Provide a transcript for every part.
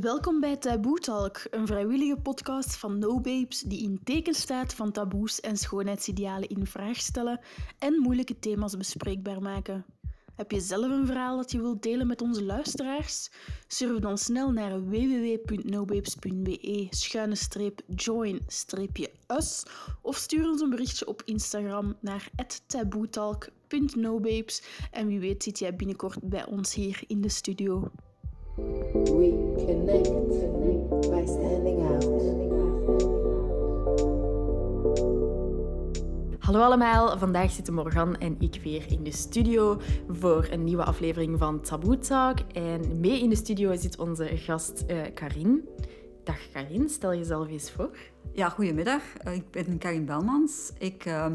Welkom bij Taboe Talk, een vrijwillige podcast van No Babes die in teken staat van taboes en schoonheidsidealen in vraag stellen en moeilijke thema's bespreekbaar maken. Heb je zelf een verhaal dat je wilt delen met onze luisteraars? Surf dan snel naar www.nobabes.be schuine streep join streepje us of stuur ons een berichtje op Instagram naar taboetalk.nobabes en wie weet zit jij binnenkort bij ons hier in de studio. We connect by standing out. Hallo allemaal, vandaag zitten Morgan en ik weer in de studio voor een nieuwe aflevering van Taboe Talk. En mee in de studio zit onze gast uh, Karin. Dag Karin, stel jezelf eens voor. Ja, goedemiddag. Uh, ik ben Karin Belmans. Ik, uh,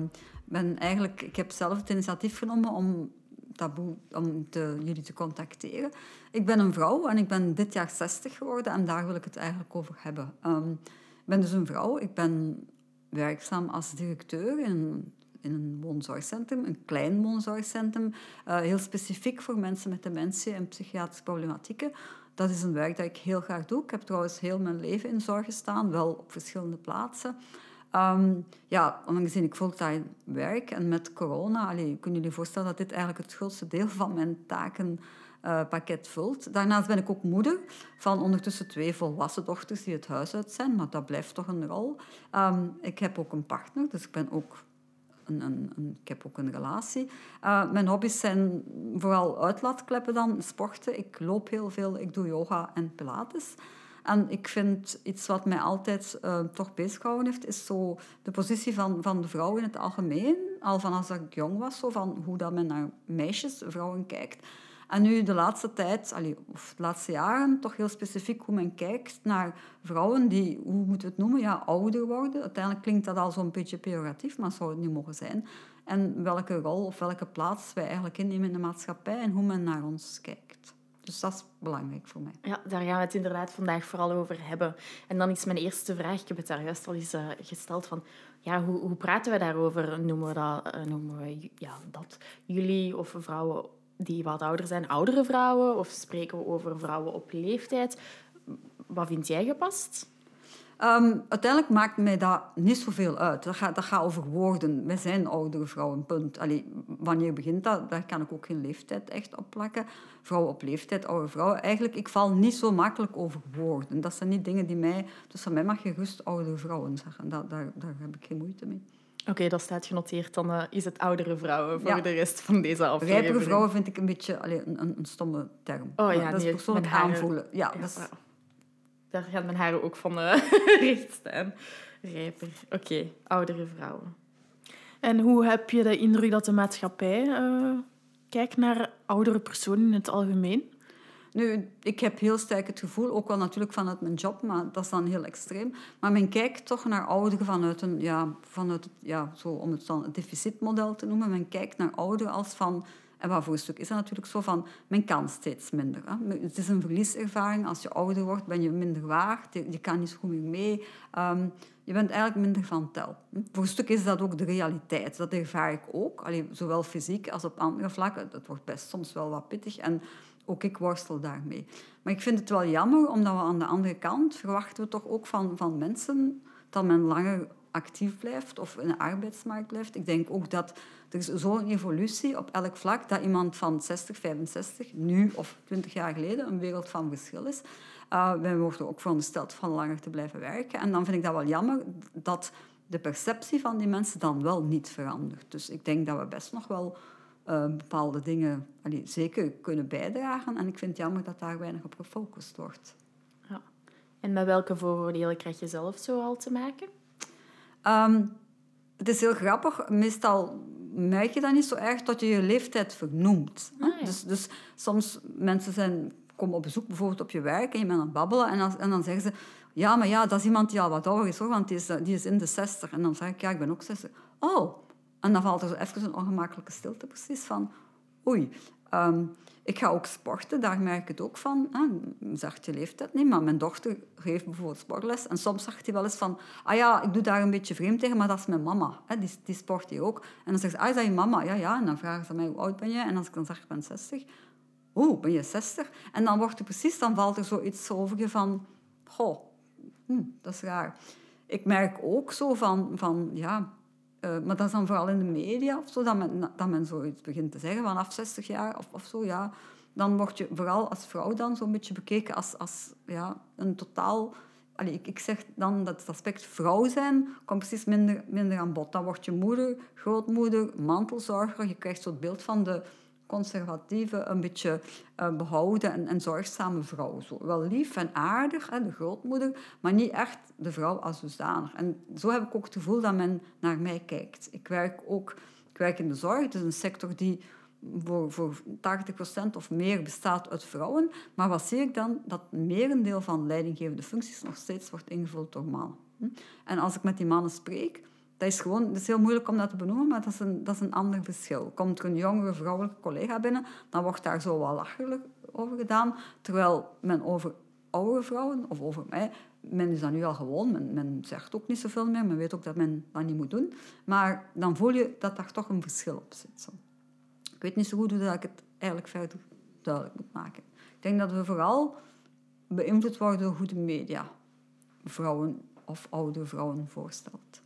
ben eigenlijk, ik heb zelf het initiatief genomen om taboe om te, jullie te contacteren. Ik ben een vrouw en ik ben dit jaar 60 geworden en daar wil ik het eigenlijk over hebben. Um, ik ben dus een vrouw. Ik ben werkzaam als directeur in, een woonzorgcentrum, een klein woonzorgcentrum, uh, heel specifiek voor mensen met dementie en psychiatrische problematieken. Dat is een werk dat ik heel graag doe. Ik heb trouwens heel mijn leven in zorg gestaan, wel op verschillende plaatsen. Um, ja, aangezien ik fulltime werk en met corona, allee, kunnen jullie voorstellen dat dit eigenlijk het grootste deel van mijn takenpakket uh, vult. Daarnaast ben ik ook moeder van ondertussen twee volwassen dochters die het huis uit zijn, maar dat blijft toch een rol. Um, ik heb ook een partner, dus ik ben ook een, een, een, ik heb ook een relatie. Uh, mijn hobby's zijn vooral uitlaatkleppen dan, sporten. Ik loop heel veel, ik doe yoga en pilates. En ik vind iets wat mij altijd uh, toch bezighouden heeft, is zo de positie van, van de vrouw in het algemeen. Al van als ik jong was, zo van hoe dat men naar meisjes, vrouwen kijkt. En nu de laatste tijd, of de laatste jaren, toch heel specifiek hoe men kijkt naar vrouwen die, hoe moeten we het noemen, ja, ouder worden. Uiteindelijk klinkt dat al zo'n beetje pejoratief, maar zou het niet mogen zijn. En welke rol of welke plaats wij eigenlijk innemen in de maatschappij en hoe men naar ons kijkt. Dus dat is belangrijk voor mij. Ja, daar gaan we het inderdaad vandaag vooral over hebben. En dan is mijn eerste vraag, ik heb het daar juist al eens uh, gesteld, van ja, hoe, hoe praten we daarover? Noemen we dat, uh, noemen we, ja, dat jullie of vrouwen die wat ouder zijn, oudere vrouwen? Of spreken we over vrouwen op leeftijd? Wat vind jij gepast? Um, uiteindelijk maakt mij dat niet zoveel uit. Dat gaat, dat gaat over woorden. Wij zijn oudere vrouwen, punt. Allee, wanneer begint dat? Daar kan ik ook geen leeftijd echt op plakken. Vrouwen op leeftijd, oude vrouwen. Eigenlijk, ik val niet zo makkelijk over woorden. Dat zijn niet dingen die mij... Dus van mij mag je gerust oudere vrouwen zeggen. Dat, daar, daar heb ik geen moeite mee. Oké, okay, dat staat genoteerd. Dan uh, is het oudere vrouwen voor ja. de rest van deze aflevering. Rijpere vrouwen vind ik een beetje allee, een, een, een stomme term. Oh ja, dat is persoonlijk aanvoelen. Ja, ja, dat is, daar gaat mijn haren ook van uh, recht staan. Rijper. Oké, okay. oudere vrouwen. En hoe heb je de indruk dat de maatschappij uh, kijkt naar oudere personen in het algemeen? Nu, ik heb heel sterk het gevoel, ook wel natuurlijk vanuit mijn job, maar dat is dan heel extreem. Maar men kijkt toch naar ouderen vanuit een, ja, vanuit, ja zo om het dan het deficitmodel te noemen. Men kijkt naar ouderen als van en wat voor een stuk is dat natuurlijk zo van, men kan steeds minder. Hè. Het is een verlieservaring. Als je ouder wordt, ben je minder waard. Je, kan niet zo goed meer mee. Um, je bent eigenlijk minder van tel. Voor een stuk is dat ook de realiteit. Dat ervaar ik ook. Allee, zowel fysiek als op andere vlakken. Dat wordt best soms wel wat pittig. En ook ik worstel daarmee. Maar ik vind het wel jammer, omdat we aan de andere kant verwachten we toch ook van, van mensen dat men langer actief blijft of in de arbeidsmarkt blijft. Ik denk ook dat er is zo'n evolutie op elk vlak dat iemand van 60, 65, nu of 20 jaar geleden, een wereld van verschil is. Uh, wij worden ook verondersteld van langer te blijven werken. En dan vind ik dat wel jammer dat de perceptie van die mensen dan wel niet verandert. Dus ik denk dat we best nog wel uh, bepaalde dingen allee, zeker kunnen bijdragen. En ik vind het jammer dat daar weinig op gefocust wordt. Ja. En met welke vooroordelen krijg je zelf zo al te maken? Um, het is heel grappig. Meestal merk je dat niet zo erg dat je je leeftijd vernoemt. Ah, ja. dus, dus soms mensen zijn, komen op bezoek bijvoorbeeld op je werk en je bent aan het babbelen en, dan, en dan zeggen ze ja, maar ja, dat is iemand die al wat ouder is hoor, want die is, die is in de 60. En dan zeg ik ja, ik ben ook 60. Oh, en dan valt er zo even een ongemakkelijke stilte precies van oei. Um, ik ga ook sporten, daar merk ik het ook van. Hè. Zegt je leeftijd niet, maar mijn dochter geeft bijvoorbeeld sportles. En soms zegt hij wel eens van, ah ja, ik doe daar een beetje vreemd tegen, maar dat is mijn mama. Die sport hier ook. En dan zegt ze, ah, is dat je mama? Ja, ja. En dan vragen ze mij, hoe oud ben je? En als ik dan zeg, ik ben 60. oh, ben je 60? En dan wordt er precies, dan valt er zoiets over je van, goh, hm, dat is raar. Ik merk ook zo van, van ja, eh, maar dat is dan vooral in de media of zo, dat men, dat men zoiets begint te zeggen, vanaf 60 jaar of, of zo, ja. Dan word je vooral als vrouw dan zo'n beetje bekeken als, als ja, een totaal... Allee, ik, ik zeg dan dat het aspect vrouw zijn komt precies minder, minder aan bod. Dan word je moeder, grootmoeder, mantelzorger. Je krijgt zo het beeld van de conservatieve, een beetje uh, behouden en, en, zorgzame vrouw. Zo, wel lief en aardig, de grootmoeder, maar niet echt de vrouw als dusdanig. En zo heb ik ook het gevoel dat men naar mij kijkt. Ik werk ook ik werk in de zorg, is een sector die voor, voor 80% of meer bestaat uit vrouwen. Maar wat zie ik dan? Dat merendeel van leidinggevende functies nog steeds wordt ingevuld door mannen. Hm? En als ik met die mannen spreek, dat is gewoon, het is heel moeilijk om dat te benoemen, maar dat is, een, dat is een ander verschil. Komt er een jongere vrouwelijke collega binnen, dan wordt daar zo wat lacherlijk over gedaan. Terwijl men over oude vrouwen, of over mij, men is dat nu al gewoon. Men, men zegt ook niet zoveel meer. Men weet ook dat men dat niet moet doen. Maar dan voel je dat daar toch een verschil op zit. Zo. Ik weet niet zo goed hoe dat ik het eigenlijk verder duidelijk moet maken. Ik denk dat we vooral beïnvloed worden door hoe de media vrouwen of oude vrouwen voorstelt.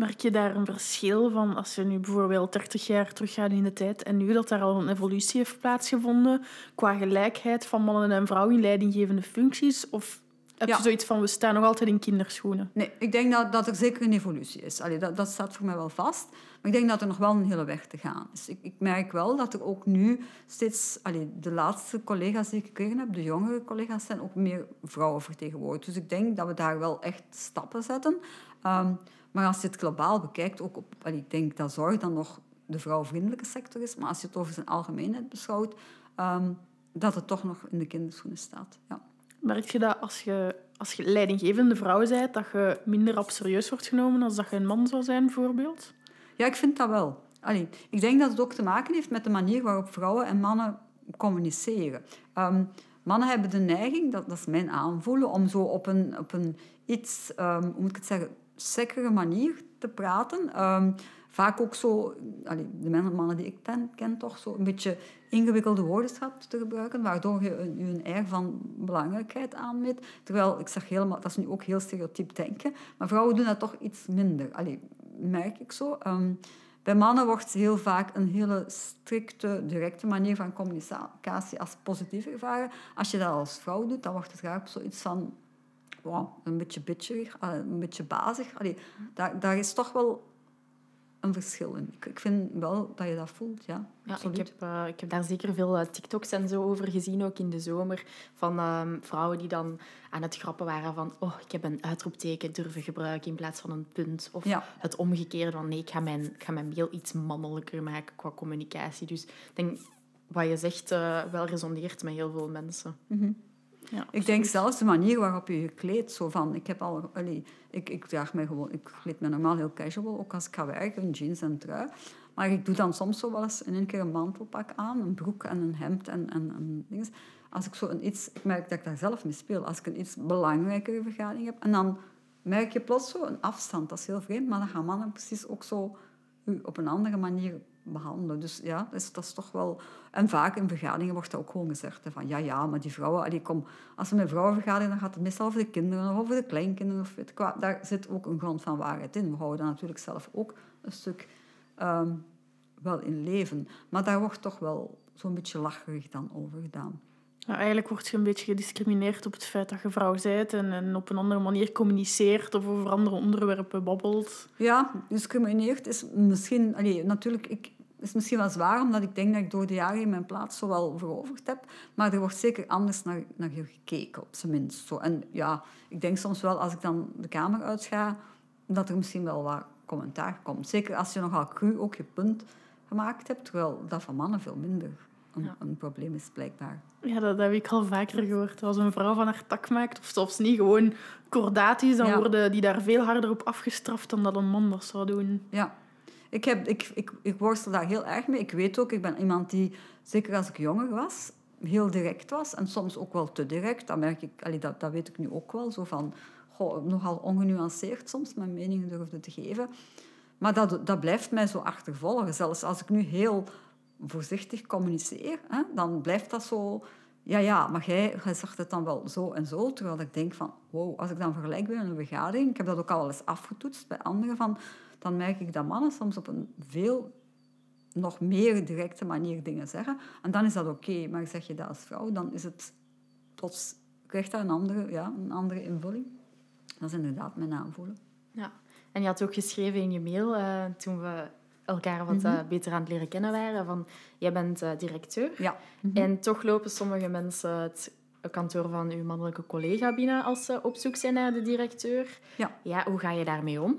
Merk je daar een verschil van als je nu bijvoorbeeld 30 jaar teruggaat in de tijd en nu dat daar al een evolutie heeft plaatsgevonden qua gelijkheid van mannen en vrouwen in leidinggevende functies? Of heb je zoiets van, we staan nog altijd in kinderschoenen? Nee, ik denk dat, dat er zeker een evolutie is. Allee, dat, dat staat voor mij wel vast. Maar ik denk dat er nog wel een hele weg te gaan is. Ik, ik merk wel dat er ook nu steeds... Allee, de laatste collega's die ik gekregen heb, de jongere collega's, zijn ook meer vrouwen vertegenwoordigd. Dus ik denk dat we daar wel echt stappen zetten. Um, maar als je het globaal bekijkt, ook op, allee, ik denk dat zorg dan nog de vrouwvriendelijke sector is, maar als je het over zijn algemeenheid beschouwt, um, dat het toch nog in de kinderschoenen staat. Ja. Merk je dat als je, als je leidinggevende vrouw bent, dat je minder op serieus wordt genomen als dat je een man zou zijn, bijvoorbeeld? Ja, ik vind dat wel. Allee, ik denk dat het ook te maken heeft met de manier waarop vrouwen en mannen communiceren. Um, mannen hebben de neiging, dat, dat is mijn aanvoelen, om zo op een, op een iets, um, hoe moet ik het zeggen, sekkere manier te praten. Um, vaak ook zo, de mannen die ik ken, toch zo een beetje ingewikkelde woordenschap te gebruiken, waardoor je een, een van belangrijkheid aanmeet. Terwijl, ik zeg helemaal, dat is nu ook heel stereotyp denken, maar vrouwen doen dat toch iets minder. Allee, merk ik zo. Um, bij mannen wordt heel vaak een hele strikte, directe manier van communicatie als positief ervaren. Als je dat als vrouw doet, dan wordt het graag zoiets van wow, een beetje bitcherig, eh, een beetje bazig. Allee, daar, daar is toch wel een verschil in. Ik, ik vind wel dat je dat voelt, ja. ja ik, heb, uh, ik heb daar zeker veel uh, TikToks en zo over gezien, ook in de zomer, van uh, vrouwen die dan aan het grappen waren van oh, ik heb een uitroepteken durven gebruiken in plaats van een punt. Of ja. het omgekeerde van nee, ik ga, mijn, ik ga mijn mail iets mannelijker maken qua communicatie. Dus ik denk, wat je zegt, wel resoneert met heel veel mensen. Mm -hmm. Ja, ik denk zelfs de manier waarop je je kleedt. Zo van, ik, heb al, allee, ik, ik draag mij gewoon... Ik kleed me normaal heel casual, ook als ik ga werken, jeans en trui. Maar ik doe dan soms zo wel eens in een keer een mantelpak aan, een broek en een hemd en, en, en dingen. Als ik zo een iets... Ik merk dat ik daar zelf mee speel. Als ik een iets belangrijkere vergadering heb. En dan merk je plots zo een afstand. Dat is heel vreemd, maar dan gaan mannen precies ook zo op een andere manier behandelen. Dus ja, dat is, dat is toch wel... En vaak in vergaderingen wordt dat ook gewoon gezegd. van, ja, ja, maar die vrouwen... Allee, kom, als we met vrouwen vergaderen, dan gaat het meestal over de kinderen of over de kleinkinderen. Of weet ik. Daar zit ook een grond van waarheid in. We houden daar natuurlijk zelf ook een stuk um, wel in leven. Maar daar wordt toch wel zo'n beetje lacherig dan over gedaan. Ja, eigenlijk word je een beetje gediscrimineerd op het feit dat je vrouw bent en, en op een andere manier communiceert of over andere onderwerpen babbelt. Ja, discrimineerd is misschien... Allee, natuurlijk, ik, is misschien wel zwaar, omdat ik denk dat ik door de jaren mijn plaats zo wel veroverd heb. Maar er wordt zeker anders naar, naar je gekeken, op zijn minst. Zo. En ja, ik denk soms wel, als ik dan de kamer uitga, dat er misschien wel wat commentaar komt. Zeker als je nogal cru ook je punt gemaakt hebt, terwijl dat van mannen veel minder een, een, probleem is, blijkbaar. Ja, dat heb ik al vaker gehoord. Als een vrouw van haar tak maakt, of zelfs niet, gewoon kordaat is, dan worden die daar veel harder op afgestraft dan dat een man dat zou doen. Ja, ik, heb, ik, ik, ik worstel daar heel erg mee. Ik weet ook, ik ben iemand die, zeker als ik jonger was, heel direct was. En soms ook wel te direct. Dat, merk ik, allee, dat, dat weet ik nu ook wel. Zo van, goh, nogal ongenuanceerd soms mijn mening durfde te geven. Maar dat, dat blijft mij zo achtervolgen. Zelfs als ik nu heel voorzichtig communiceer, hè, dan blijft dat zo... Ja, ja, maar jij, zegt het dan wel zo en zo. Terwijl ik denk van, wow, als ik dan vergelijk ben in een vergadering, ik heb dat ook al wel eens afgetoetst bij anderen, van, dan merk ik dat mannen soms op een veel nog meer directe manier dingen zeggen. En dan is dat oké. Maar zeg je dat als vrouw, dan is het plots, krijgt dat een andere, ja, een andere invulling. Dat is inderdaad mijn aanvoelen. Ja. En je had ook geschreven in je mail, eh, toen we elkaar wat eh, beter aan het leren kennen waren, van jij bent eh, directeur. Ja. En toch lopen sommige mensen het kantoor van uw mannelijke collega binnen als ze op zoek zijn naar de directeur. Ja. Ja, hoe ga je daarmee om?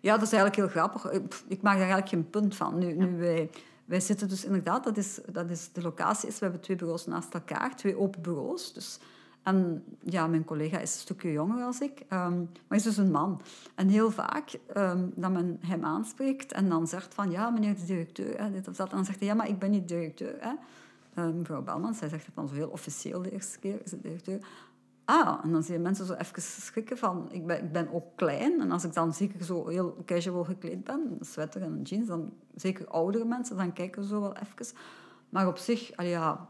Ja, dat is eigenlijk heel grappig. Ik maak daar eigenlijk geen punt van. Nu, nu wij, wij zitten dus inderdaad, dat is, dat is de locatie is, we hebben twee bureaus naast elkaar, twee open bureaus. Dus, en ja, mijn collega is een stukje jonger als ik, ehm, maar is dus een man. En heel vaak ehm, dat men hem aanspreekt en dan zegt van, ja, meneer de directeur, hè, dit of dat. Dan zegt hij, ja, maar ik ben niet directeur. Hè. Eh, mevrouw Belmans, zij zegt het dan zo heel officieel de eerste keer, is het directeur. Ah, en dan zie je mensen zo even schrikken van... Ik ben, ik ben ook klein. En als ik dan zeker zo heel casual gekleed ben, een sweater en een jeans, dan zeker oudere mensen, dan kijken ze zo wel even. Maar op zich, ja...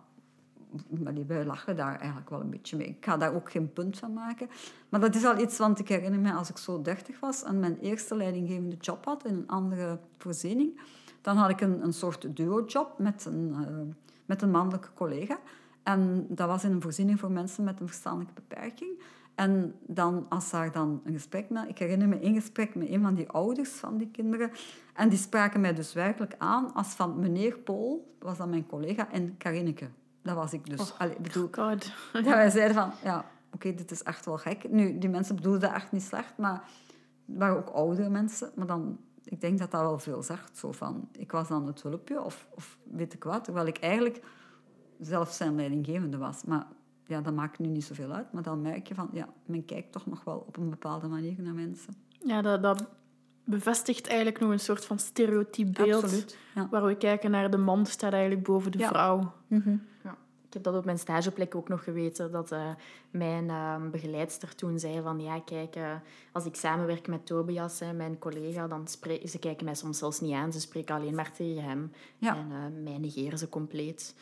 allee, wij lachen daar eigenlijk wel een beetje mee. Ik ga daar ook geen punt van maken. Maar dat is al iets, want ik herinner me als ik zo dertig was en mijn eerste leidinggevende job had in een andere voorziening, dan had ik een, een soort duo-job met een, eh, met een mannelijke collega. En dat was in een voorziening voor mensen met een verstandelijke beperking. En dan, als daar dan een gesprek met... Ik herinner me één gesprek met een van die ouders van die kinderen. En die spraken mij dus werkelijk aan als van meneer Paul, was dat mijn collega, en Karineke. Dat was ik dus. Allee, ik bedoel, God. dat wij zeiden van, ja, oké, dit is echt wel gek. Nu, die mensen bedoelden dat echt niet slecht, maar het waren ook oudere mensen. Maar dan, ik denk dat dat wel veel zegt. Zo van, ik was dan het hulpje of, of weet ik wat. Terwijl ik eigenlijk zelf zijn leidinggevende was. Maar ja, dat maakt nu niet zoveel uit. Maar dan merk je van, ja, men kijkt toch nog wel op een bepaalde manier naar mensen. Ja, dat, dat bevestigt eigenlijk nog een soort van stereotyp beeld. Absoluut. Ja. Waar we kijken naar de man staat eigenlijk boven de Ja. vrouw. Ja. Ik heb dat op mijn stageplek ook nog geweten, dat eh, mijn eh, begeleidster toen zei van ja, kijk, eh, als ik samenwerk met Tobias, hè, mijn collega, dan spreken ze kijken mij soms zelfs niet aan, ze spreken alleen maar tegen hem. Ja. En eh, mij negeren ze compleet.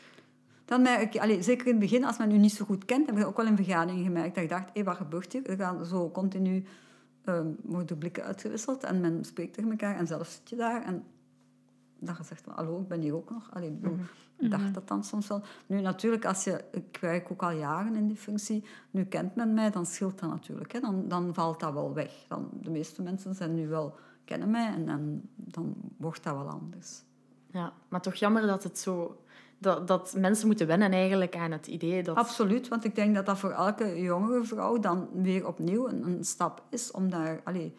Dan merk je, allee, zeker in het begin, als men u niet zo goed kent, heb ik ook wel in vergaderingen gemerkt dat ik dacht, hé, wat gebeurt hier? Er gaan zo continu ehm, worden blikken uitgewisseld en men spreekt tegen elkaar en zelf zit je daar en dat je zegt van, hallo, ik ben hier ook nog. Allee, ik bedoel, dacht dat dan soms wel. Nu natuurlijk, als je, ik werk ook al jaren in die functie, nu kent men mij, dan scheelt dat natuurlijk. Hè. Dan, dan valt dat wel weg. Dan, de meeste mensen zijn nu wel, kennen mij en, en dan wordt dat wel anders. Ja, maar toch jammer dat het zo... Dat, dat mensen moeten wennen eigenlijk aan het idee dat... Absoluut, want ik denk dat dat voor elke jongere vrouw dan weer opnieuw een, een stap is om daar, allee,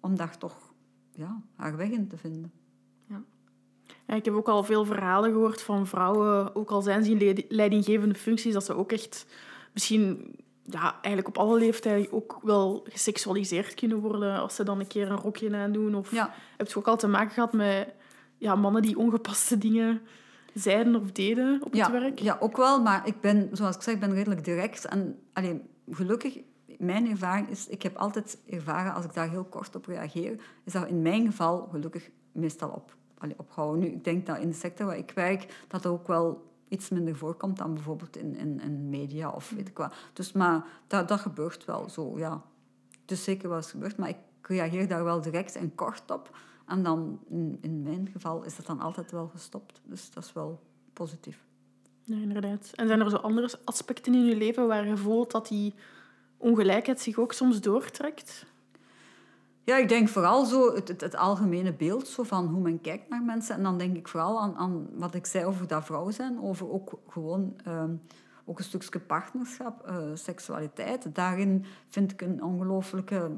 om daar toch ja, haar weg in te vinden. Ja, ik heb ook al veel verhalen gehoord van vrouwen, ook al zijn ze in leid- leidinggevende functies, dat ze ook echt misschien ja, eigenlijk op alle leeftijden ook wel geseksualiseerd kunnen worden als ze dan een keer een rokje aandoen. Of Ja, heb je ook al te maken gehad met ja, mannen die ongepaste dingen zeiden of deden op ja, het werk? ja, ook wel, maar ik ben, zoals ik zeg, ik ben redelijk direct. En allee, gelukkig, mijn ervaring is, ik heb altijd ervaren, als ik daar heel kort op reageer, is dat in mijn geval gelukkig meestal op, Nu, ik denk dat in de sector waar ik werk, dat er ook wel iets minder voorkomt dan bijvoorbeeld in, in, in media of weet ik wat. Dus, maar dat, dat gebeurt wel zo, ja. Dus zeker wel eens gebeurd, maar ik reageer daar wel direct en kort op. En dan, in, in mijn geval, is dat dan altijd wel gestopt. Dus dat is wel positief. Ja, inderdaad. En zijn er zo andere aspecten in je leven waar je voelt dat die ongelijkheid zich ook soms doortrekt? Ja, ik denk vooral zo het, het, algemene beeld zo van hoe men kijkt naar mensen. En dan denk ik vooral aan, aan wat ik zei over dat vrouw zijn, over ook gewoon ehm, ook een stukje partnerschap, eh, seksualiteit. Daarin vind ik een ongelooflijke,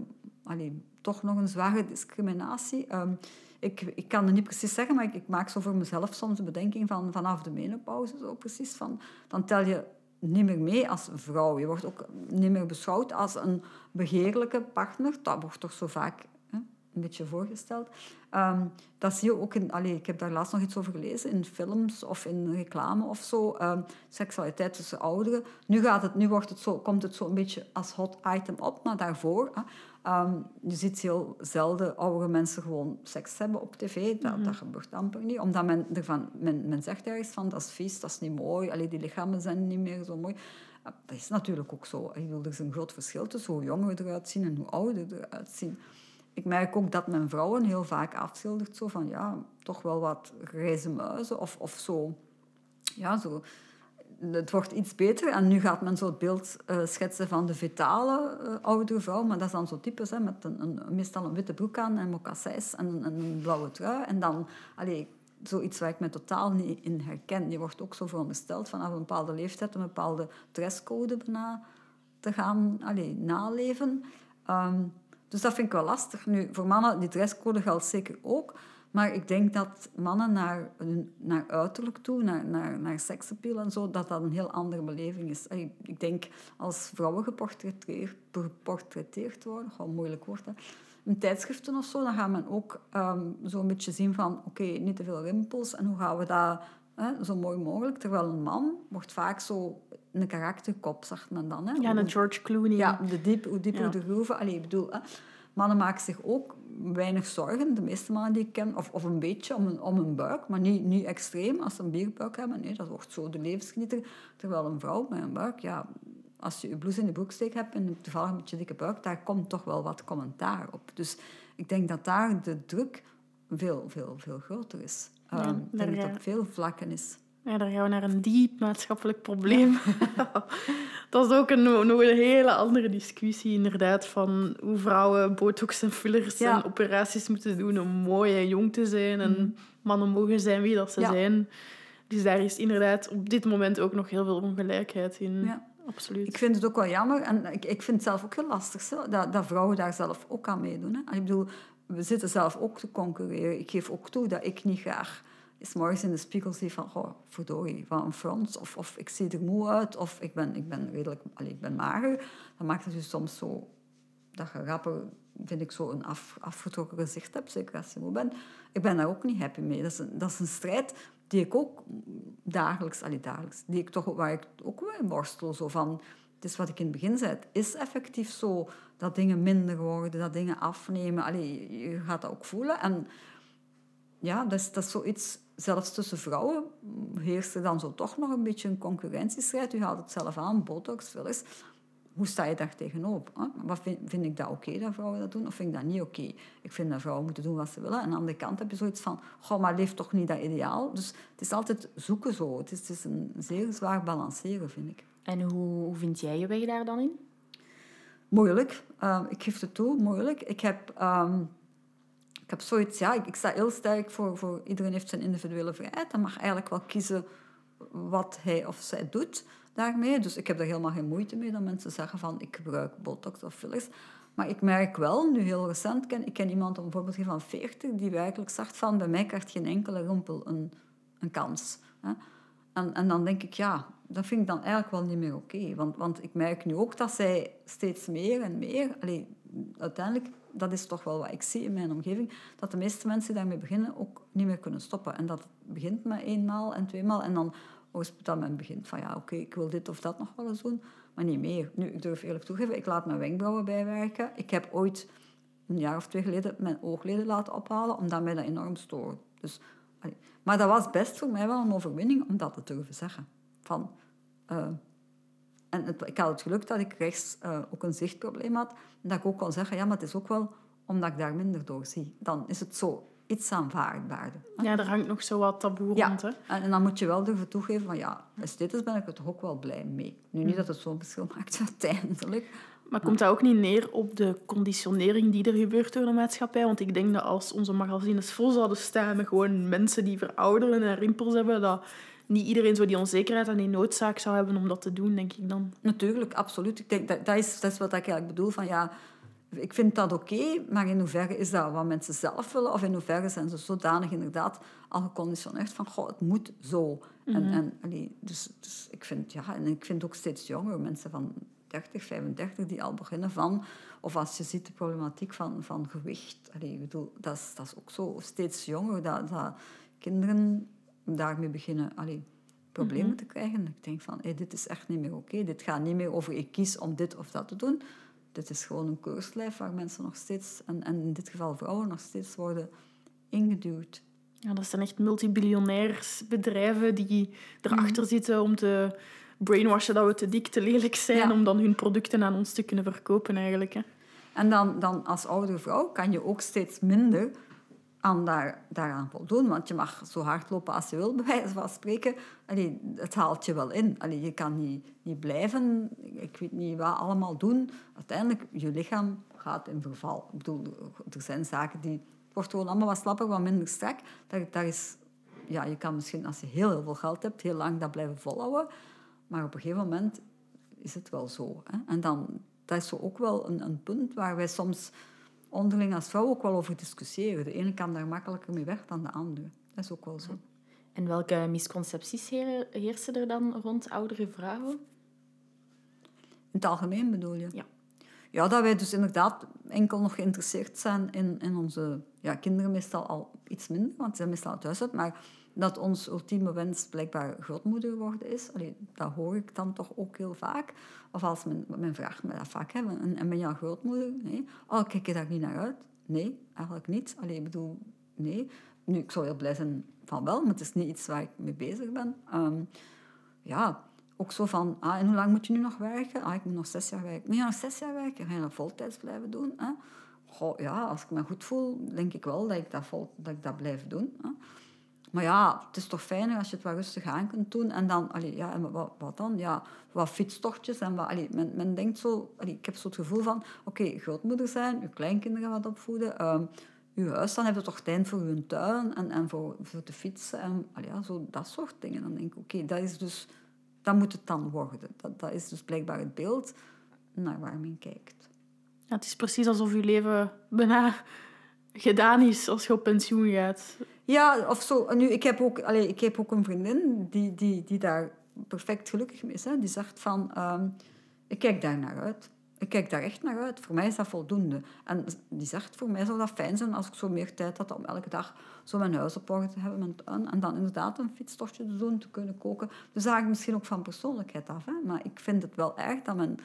allee, toch nog een zware discriminatie. Ehm, ik, ik kan het niet precies zeggen, maar ik, ik maak zo voor mezelf soms de bedenking van vanaf de menopauze zo precies. Van, dan tel je niet meer mee als vrouw. Je wordt ook niet meer beschouwd als een begeerlijke partner. Dat wordt toch zo vaak hè, een beetje voorgesteld. Ehm, dat zie je ook in... Ik heb daar laatst nog iets over gelezen, in films of in reclame of zo. Ehm, seksualiteit tussen ouderen. Nu, gaat het, nu wordt het zo, komt het zo een beetje als hot item op, maar daarvoor... hè, ehm, je ziet heel zelden oudere mensen gewoon seks hebben op tv. Dat, dat gebeurt amper niet. Omdat men, ervan, men, men zegt ergens van, dat is vies, dat is niet mooi. Allee, die lichamen zijn niet meer zo mooi. Ja, Dat is natuurlijk ook zo. Ik bedoel, er is een groot verschil tussen hoe jonger eruit zien en hoe ouder eruit zien. Ik merk ook dat men vrouwen heel vaak afschildert zo van, ja, toch wel wat grijze muizen of, of zo. Ja, zo. Het wordt iets beter en nu gaat men zo het beeld eh, schetsen van de vitale eh, oudere vrouw, maar dat is dan zo typisch, hè, met een, een, meestal een witte broek aan en mocassins en en een blauwe trui. En dan, allee, zoiets waar ik me totaal niet in herken. Je wordt ook zo verondersteld vanaf een bepaalde leeftijd een bepaalde dresscode bijna te gaan allee, naleven. Ehm, dus dat vind ik wel lastig. Nu, voor mannen, die dresscode geldt zeker ook. Maar ik denk dat mannen naar, naar uiterlijk toe, naar, naar, naar seksappeal en zo, dat dat een heel andere beleving is. Ik, denk, als vrouwen geportretteerd, geportretteerd worden, gewoon moeilijk woord, hè, in tijdschriften of zo, dan gaat men ook ehm, zo een beetje zien van, oké, niet te veel rimpels en hoe gaan we dat hè, zo mooi mogelijk. Terwijl een man wordt vaak zo een karakterkop, zegt men dan. Hè? Ja, een George Clooney. Ja, de diep, hoe dieper Ja. de groeven. Allee, ik bedoel, hè, mannen maken zich ook weinig zorgen, de meeste mannen die ik ken, of, of een beetje om een, om een buik, maar niet, niet extreem. Als ze een bierbuik hebben, nee, dat wordt zo de levensgenieter. Terwijl een vrouw met een buik, ja, als je je blouse in de broek steekt hebt en toevallig een beetje dikke buik, daar komt toch wel wat commentaar op. Dus ik denk dat daar de druk veel, veel, veel groter is. Ja, Ehm, ik daar denk dat ga- het op veel vlakken is. Ja, daar gaan we naar een diep maatschappelijk probleem. dat is ook een, nog een hele andere discussie, inderdaad, van hoe vrouwen botox en fillers Ja. en operaties moeten doen om mooi en jong te zijn. En mannen mogen zijn wie dat ze Ja. zijn. Dus daar is inderdaad op dit moment ook nog heel veel ongelijkheid in. Ja. Absoluut. Ik vind het ook wel jammer en ik, ik vind het zelf ook heel lastig zo, dat, dat vrouwen daar zelf ook aan meedoen. Hè. Ik bedoel, we zitten zelf ook te concurreren. Ik geef ook toe dat ik niet graag eens morgens in de spiegel zie van, oh, verdorie, van een frons, of, of ik zie er moe uit, of ik ben, ik ben redelijk, allee, ik ben mager. Dan maakt het dus soms zo, dat je rapper, vind ik, zo een af, afgetrokken gezicht hebt, zeker als je moe bent. Ik ben daar ook niet happy mee. Dat is een, dat is een strijd die ik ook dagelijks, allee, dagelijks, die ik toch, waar ik ook mee worstel, zo van... Het is wat ik in het begin zei. Het is effectief zo dat dingen minder worden, dat dingen afnemen. Allee, je gaat dat ook voelen. En ja, dat is, dat is zoiets... Zelfs tussen vrouwen heerst er dan zo toch nog een beetje een concurrentiestrijd. U haalt het zelf aan, botox, fillers. Hoe sta je daar tegenover? Hè? Wat vind, vind ik dat oké dat vrouwen dat doen, of vind ik dat niet oké? Ik vind dat vrouwen moeten doen wat ze willen. En aan de andere kant heb je zoiets van, goh, maar leeft toch niet dat ideaal? Dus het is altijd zoeken zo. Het is, het is een zeer zwaar balanceren, vind ik. En hoe, hoe vind jij je weg daar dan in? Moeilijk. Ehm, ik geef het toe, moeilijk. Ik heb, ehm, ik heb zoiets, ja, ik, sta heel sterk voor, voor iedereen heeft zijn individuele vrijheid. En mag eigenlijk wel kiezen wat hij of zij doet daarmee. Dus ik heb daar helemaal geen moeite mee dat mensen zeggen van ik gebruik botox of fillers. Maar ik merk wel, nu heel recent, ken, ik ken iemand een voorbeeld van 40 die werkelijk zegt van bij mij krijgt geen enkele rimpel een, een kans. Hè. En, en dan denk ik, ja, dat vind ik dan eigenlijk wel niet meer oké. Want, want ik merk nu ook dat zij steeds meer en meer... Allee, uiteindelijk, dat is toch wel wat ik zie in mijn omgeving, dat de meeste mensen die daarmee beginnen ook niet meer kunnen stoppen. En dat begint met eenmaal en tweemaal. En dan als dat men begint van, ja, oké, ik wil dit of dat nog wel eens doen, maar niet meer. Nu, ik durf eerlijk toegeven, ik laat mijn wenkbrauwen bijwerken. Ik heb ooit een jaar of twee geleden mijn oogleden laten ophalen, omdat mij dat enorm stoorde. Dus, maar dat was best voor mij wel een overwinning om dat te durven zeggen. Van, eh, en het, ik had het geluk dat ik rechts eh, ook een zichtprobleem had. En dat ik ook kon zeggen, ja, maar het is ook wel omdat ik daar minder door zie. Dan is het zo iets aanvaardbaarder. hè. Ja, er hangt nog zo wat taboe Ja, rond. Hè? en, en dan moet je wel durven toegeven van ja, esthetisch ben ik er toch ook wel blij mee. Nu niet dat het zo'n verschil maakt uiteindelijk. Maar komt dat ook niet neer op de conditionering die er gebeurt door de maatschappij? Want ik denk dat als onze magazines vol zouden staan met gewoon mensen die verouderen en rimpels hebben, dat niet iedereen zo die onzekerheid en die noodzaak zou hebben om dat te doen, denk ik dan. Natuurlijk, absoluut. Ik denk, dat, dat, is, dat is wat ik eigenlijk bedoel van ja, ik vind dat oké, maar in hoeverre is dat wat mensen zelf willen? Of in hoeverre zijn ze zodanig inderdaad al geconditioneerd van, goh, het moet zo. En, en, allee, dus, dus ik vind, ja, en ik vind ook steeds jongere mensen van 30, 35 die al beginnen van... Of als je ziet de problematiek van, van gewicht. Allee, ik bedoel, dat, is, dat is ook zo steeds jonger. Dat, dat kinderen daarmee beginnen allee, problemen te krijgen. Ik denk van, hey, dit is echt niet meer oké. Dit gaat niet meer over ik kies om dit of dat te doen. Dit is gewoon een keurslijf waar mensen nog steeds, en, en in dit geval vrouwen, nog steeds worden ingeduwd. Ja, dat zijn echt multibiljonairsbedrijven die erachter zitten om te brainwashen dat we te dik, te lelijk zijn, Ja. om dan hun producten aan ons te kunnen verkopen eigenlijk. Hè. En dan, dan als oudere vrouw kan je ook steeds minder aan daar, daaraan voldoen. Want je mag zo hard lopen als je wil, bij wijze van spreken. Allee, het haalt je wel in. Allee, je kan niet, niet blijven, ik weet niet wat allemaal doen. Uiteindelijk, je lichaam gaat in verval. Ik bedoel, er zijn zaken die... Het wordt gewoon allemaal wat slapper, wat minder strak. Dat, dat is, ja, je kan misschien, als je heel, heel veel geld hebt, heel lang dat blijven volhouden. Maar op een gegeven moment is het wel zo. Hè? En dan, dat is zo ook wel een, een punt waar wij soms onderling als vrouw ook wel over discussiëren. De ene kan daar makkelijker mee weg dan de andere. Dat is ook wel zo. En welke misconcepties heer- heersen er dan rond oudere vrouwen? In het algemeen bedoel je? Ja. Ja, dat wij dus inderdaad enkel nog geïnteresseerd zijn in, in onze ja, kinderen, meestal al iets minder, want ze zijn meestal uit huis uit, maar dat ons ultieme wens blijkbaar grootmoeder worden is. Dat hoor ik dan toch ook heel vaak. Of als men, men vraagt me dat vaak, hè, en, en ben je al grootmoeder? Nee. Oh, kijk je daar niet naar uit? Nee, eigenlijk niet. Allee, ik bedoel, nee. Nu, ik zou heel blij zijn van wel, maar het is niet iets waar ik mee bezig ben. Ehm, ja, ook zo van, ah, en hoe lang moet je nu nog werken? Ah, ik moet nog zes jaar werken. Moet je nog zes jaar werken? Ga je dat voltijds blijven doen? Ja, als ik me goed voel, denk ik wel dat ik dat, dat, ik dat blijf doen. Maar ja, het is toch fijner als je het wat rustig aan kunt doen. En dan, allee, ja, en wat, dan? Ja, wat fietstochtjes. En wat, allee, men, men denkt zo... Ik heb zo het gevoel van... Oké, grootmoeder zijn, je kleinkinderen wat opvoeden... ehm uw huis, dan heb je toch tijd voor uw tuin en, en voor, voor te fietsen. En ja, zo, dat soort dingen. Dan denk ik, oké, dat is dus... Dat moet het dan worden. Dat, dat is dus blijkbaar het beeld naar waar men kijkt. Het is precies alsof je leven bijna gedaan is als je op pensioen gaat. Ja, of zo. Nu, ik, heb ook, allee, ik heb ook een vriendin die, die, die daar perfect gelukkig mee is. Hè. Die zegt van, ehm, ik kijk daar naar uit. Ik kijk daar echt naar uit. Voor mij is dat voldoende. En die zegt, voor mij zou dat fijn zijn als ik zo meer tijd had om elke dag zo mijn huis op te hebben, mijn. En dan inderdaad een fietstochtje te doen, te kunnen koken. Dus dat hangt misschien ook van persoonlijkheid af. Hè. Maar ik vind het wel erg dat men,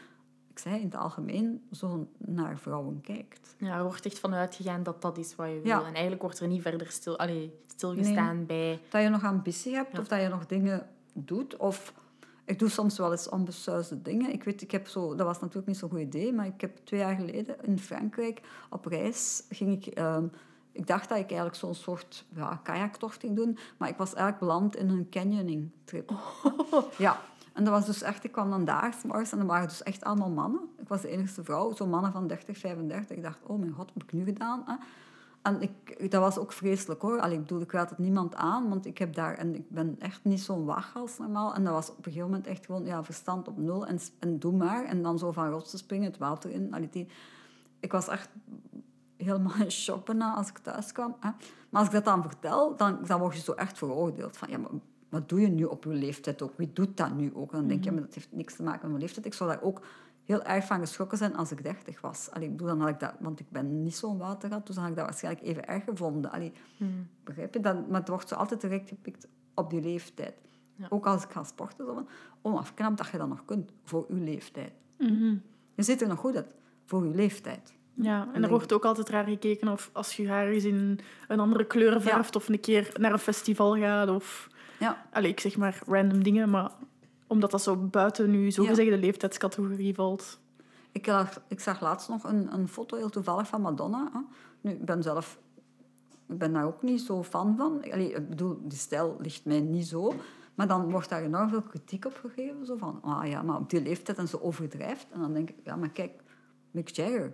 ik zei in het algemeen, zo naar vrouwen kijkt. Ja, er wordt echt van uitgegaan dat dat is wat je wil. En eigenlijk wordt er niet verder stil, allee, stilgestaan bij... Dat je nog ambitie hebt Ja. of dat je nog dingen doet. Of ik doe soms wel eens onbesuisde dingen. Ik weet, ik heb zo, dat was natuurlijk niet zo'n goed idee, maar ik heb twee jaar geleden in Frankrijk op reis ging ik. ehm, ik dacht dat ik eigenlijk zo'n soort ja, kajaktocht ging doen, maar ik was eigenlijk beland in een canyoning trip. Ja, en dat was dus echt, ik kwam dan daar 's morgens en er waren dus echt allemaal mannen. Ik was de enige vrouw, zo mannen van 30, 35. Ik dacht, oh mijn god, wat heb ik nu gedaan? Hè? En ik, dat was ook vreselijk hoor. Allee, ik bedoel, ik raad het niemand aan, want ik heb daar... En ik ben echt niet zo'n waghals normaal. En dat was op een gegeven moment echt gewoon ja, verstand op nul en, en doe maar. En dan zo van rotsen springen, het water in. Allee, die, ik was echt helemaal in shock bijna als ik thuis kwam. Hè. Maar als ik dat dan vertel, dan, dan word je zo echt veroordeeld. Van, ja, maar wat doe je nu op je leeftijd ook? Wie doet dat nu ook? En dan denk je, maar dat heeft niks te maken met mijn leeftijd. Ik zou daar ook heel erg van geschrokken zijn als ik dertig was. Allee, ik bedoel, dan had ik dat, want ik ben niet zo'n watergat, dus dan had ik dat waarschijnlijk even erg gevonden. Allee, Begrijp je? Dat, maar het wordt zo altijd direct gepikt op die leeftijd. Ja. Ook als ik ga sporten, zo van, dat je dat nog kunt voor uw leeftijd. Mhm. Je ziet er nog goed uit voor uw leeftijd. Ja, en er wordt ook altijd raar gekeken of als je haar eens in een andere kleur verft of een keer naar een festival gaat of... Ja. Allee, ik zeg maar random dingen, maar omdat dat zo buiten nu zogezegde leeftijdscategorie valt. Ik, lag- ik zag laatst nog een, een foto, heel toevallig, van Madonna. Hè. Nu, ik ben zelf... Ik ben daar ook niet zo fan van. Allee, ik bedoel, die stijl ligt mij niet zo. Maar dan wordt daar enorm veel kritiek op gegeven. Zo van, ah ja, maar op die leeftijd en ze overdrijft. En dan denk ik, ja, maar kijk, Mick Jagger.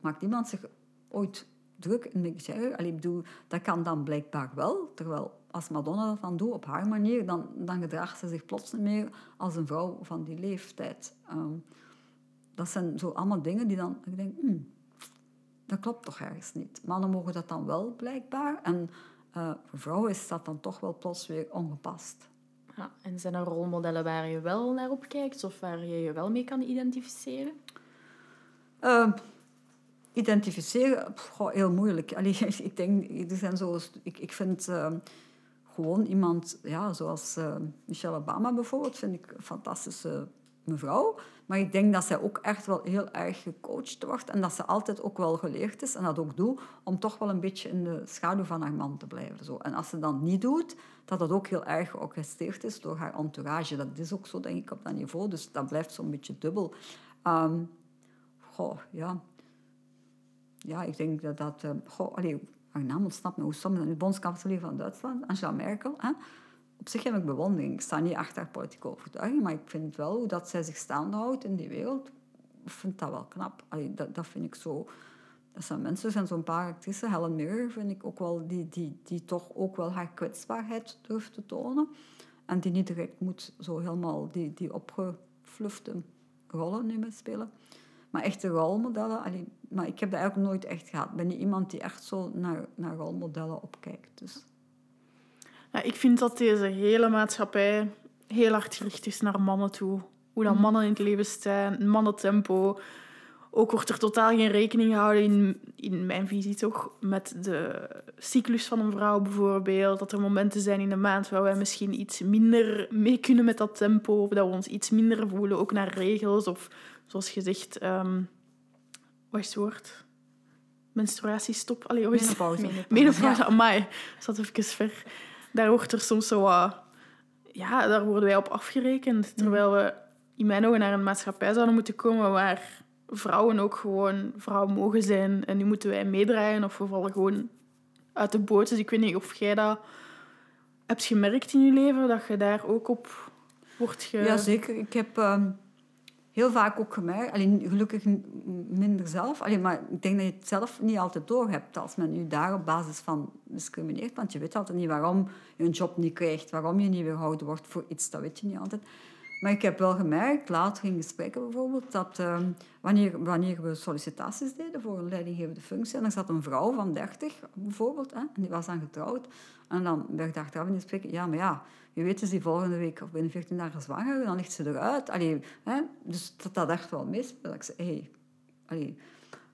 Maakt iemand zich ooit druk in Mick Jagger? Allee, ik bedoel, dat kan dan blijkbaar wel. Terwijl als Madonna dat dan doet op haar manier, dan, dan gedraagt ze zich plots niet meer als een vrouw van die leeftijd. Ehm, dat zijn zo allemaal dingen die dan... Ik denk, hmm, dat klopt toch ergens niet. Mannen mogen dat dan wel, blijkbaar. En eh, voor vrouwen is dat dan toch wel plots weer ongepast. Ja, en zijn er rolmodellen waar je wel naar opkijkt of waar je je wel mee kan identificeren? Uh, identificeren, pff, heel moeilijk. Allee, ik denk, er zijn zo, ik, ik vind uh, gewoon iemand, ja, zoals uh, Michelle Obama bijvoorbeeld, vind ik een fantastische mevrouw. Maar ik denk dat zij ook echt wel heel erg gecoacht wordt en dat ze altijd ook wel geleerd is en dat ook doet om toch wel een beetje in de schaduw van haar man te blijven. Zo. En als ze dat niet doet, dat dat ook heel erg georchestreerd is door haar entourage. Dat is ook zo, denk ik, op dat niveau. Dus dat blijft zo'n beetje dubbel. Um, goh, ja. Ja, ik denk dat dat... Uh, goh, allee, haar naam ontsnapt me. Hoe soms de bondskanselier van Duitsland, Angela Merkel. Hè? Op zich heb ik bewondering. Ik sta niet achter haar politieke overtuiging, maar ik vind wel hoe dat zij zich staande houdt in die wereld. Ik vind dat wel knap. Dat, dat vind ik zo... Dat zijn mensen, zijn zo'n paar actrices. Helen Mirren vind ik ook wel, die, die, die toch ook wel haar kwetsbaarheid durft te tonen. En die niet direct moet zo helemaal die, die opgeflufte rollen nu spelen. Maar echte rolmodellen, allee, maar ik heb dat eigenlijk nooit echt gehad. Ik ben niet iemand die echt zo naar, naar rolmodellen opkijkt. Dus. Ja, ik vind dat deze hele maatschappij heel hard gericht is naar mannen toe. Hoe dan mannen in het leven staan, mannentempo. Ook wordt er totaal geen rekening gehouden, in, in mijn visie toch, met de cyclus van een vrouw bijvoorbeeld. Dat er momenten zijn in de maand waar wij misschien iets minder mee kunnen met dat tempo. Of dat we ons iets minder voelen, ook naar regels. Of zoals gezegd, um, wat is het woord? Menstruatiestop. Allee, is Menopauze. Menopauze, Menopauze. Ja. amai. Dat even ver. Daar wordt er soms zo wat... Ja, daar worden wij op afgerekend. Terwijl we in mijn ogen naar een maatschappij zouden moeten komen waar vrouwen ook gewoon vrouw mogen zijn. En nu moeten wij meedraaien of we vallen gewoon uit de boot. Dus ik weet niet of jij dat hebt gemerkt in je leven, dat je daar ook op wordt ge... Ja, zeker. Ik heb um, heel vaak ook gemerkt, alleen gelukkig minder zelf, alleen, maar ik denk dat je het zelf niet altijd door hebt als men je daar op basis van discrimineert. Want je weet altijd niet waarom je een job niet krijgt, waarom je niet weerhouden wordt voor iets, dat weet je niet altijd. Maar ik heb wel gemerkt, later in gesprekken bijvoorbeeld, dat uh, wanneer, wanneer we sollicitaties deden voor een leidinggevende functie, en er zat een vrouw van 30 bijvoorbeeld, hè, en die was dan getrouwd, en dan werd achteraf in gesprek, ja, maar ja, je weet, is die volgende week of binnen 14 dagen zwanger, dan ligt ze eruit. Allee, hè, dus dat dat echt wel meespeelt. Ik zei, hey.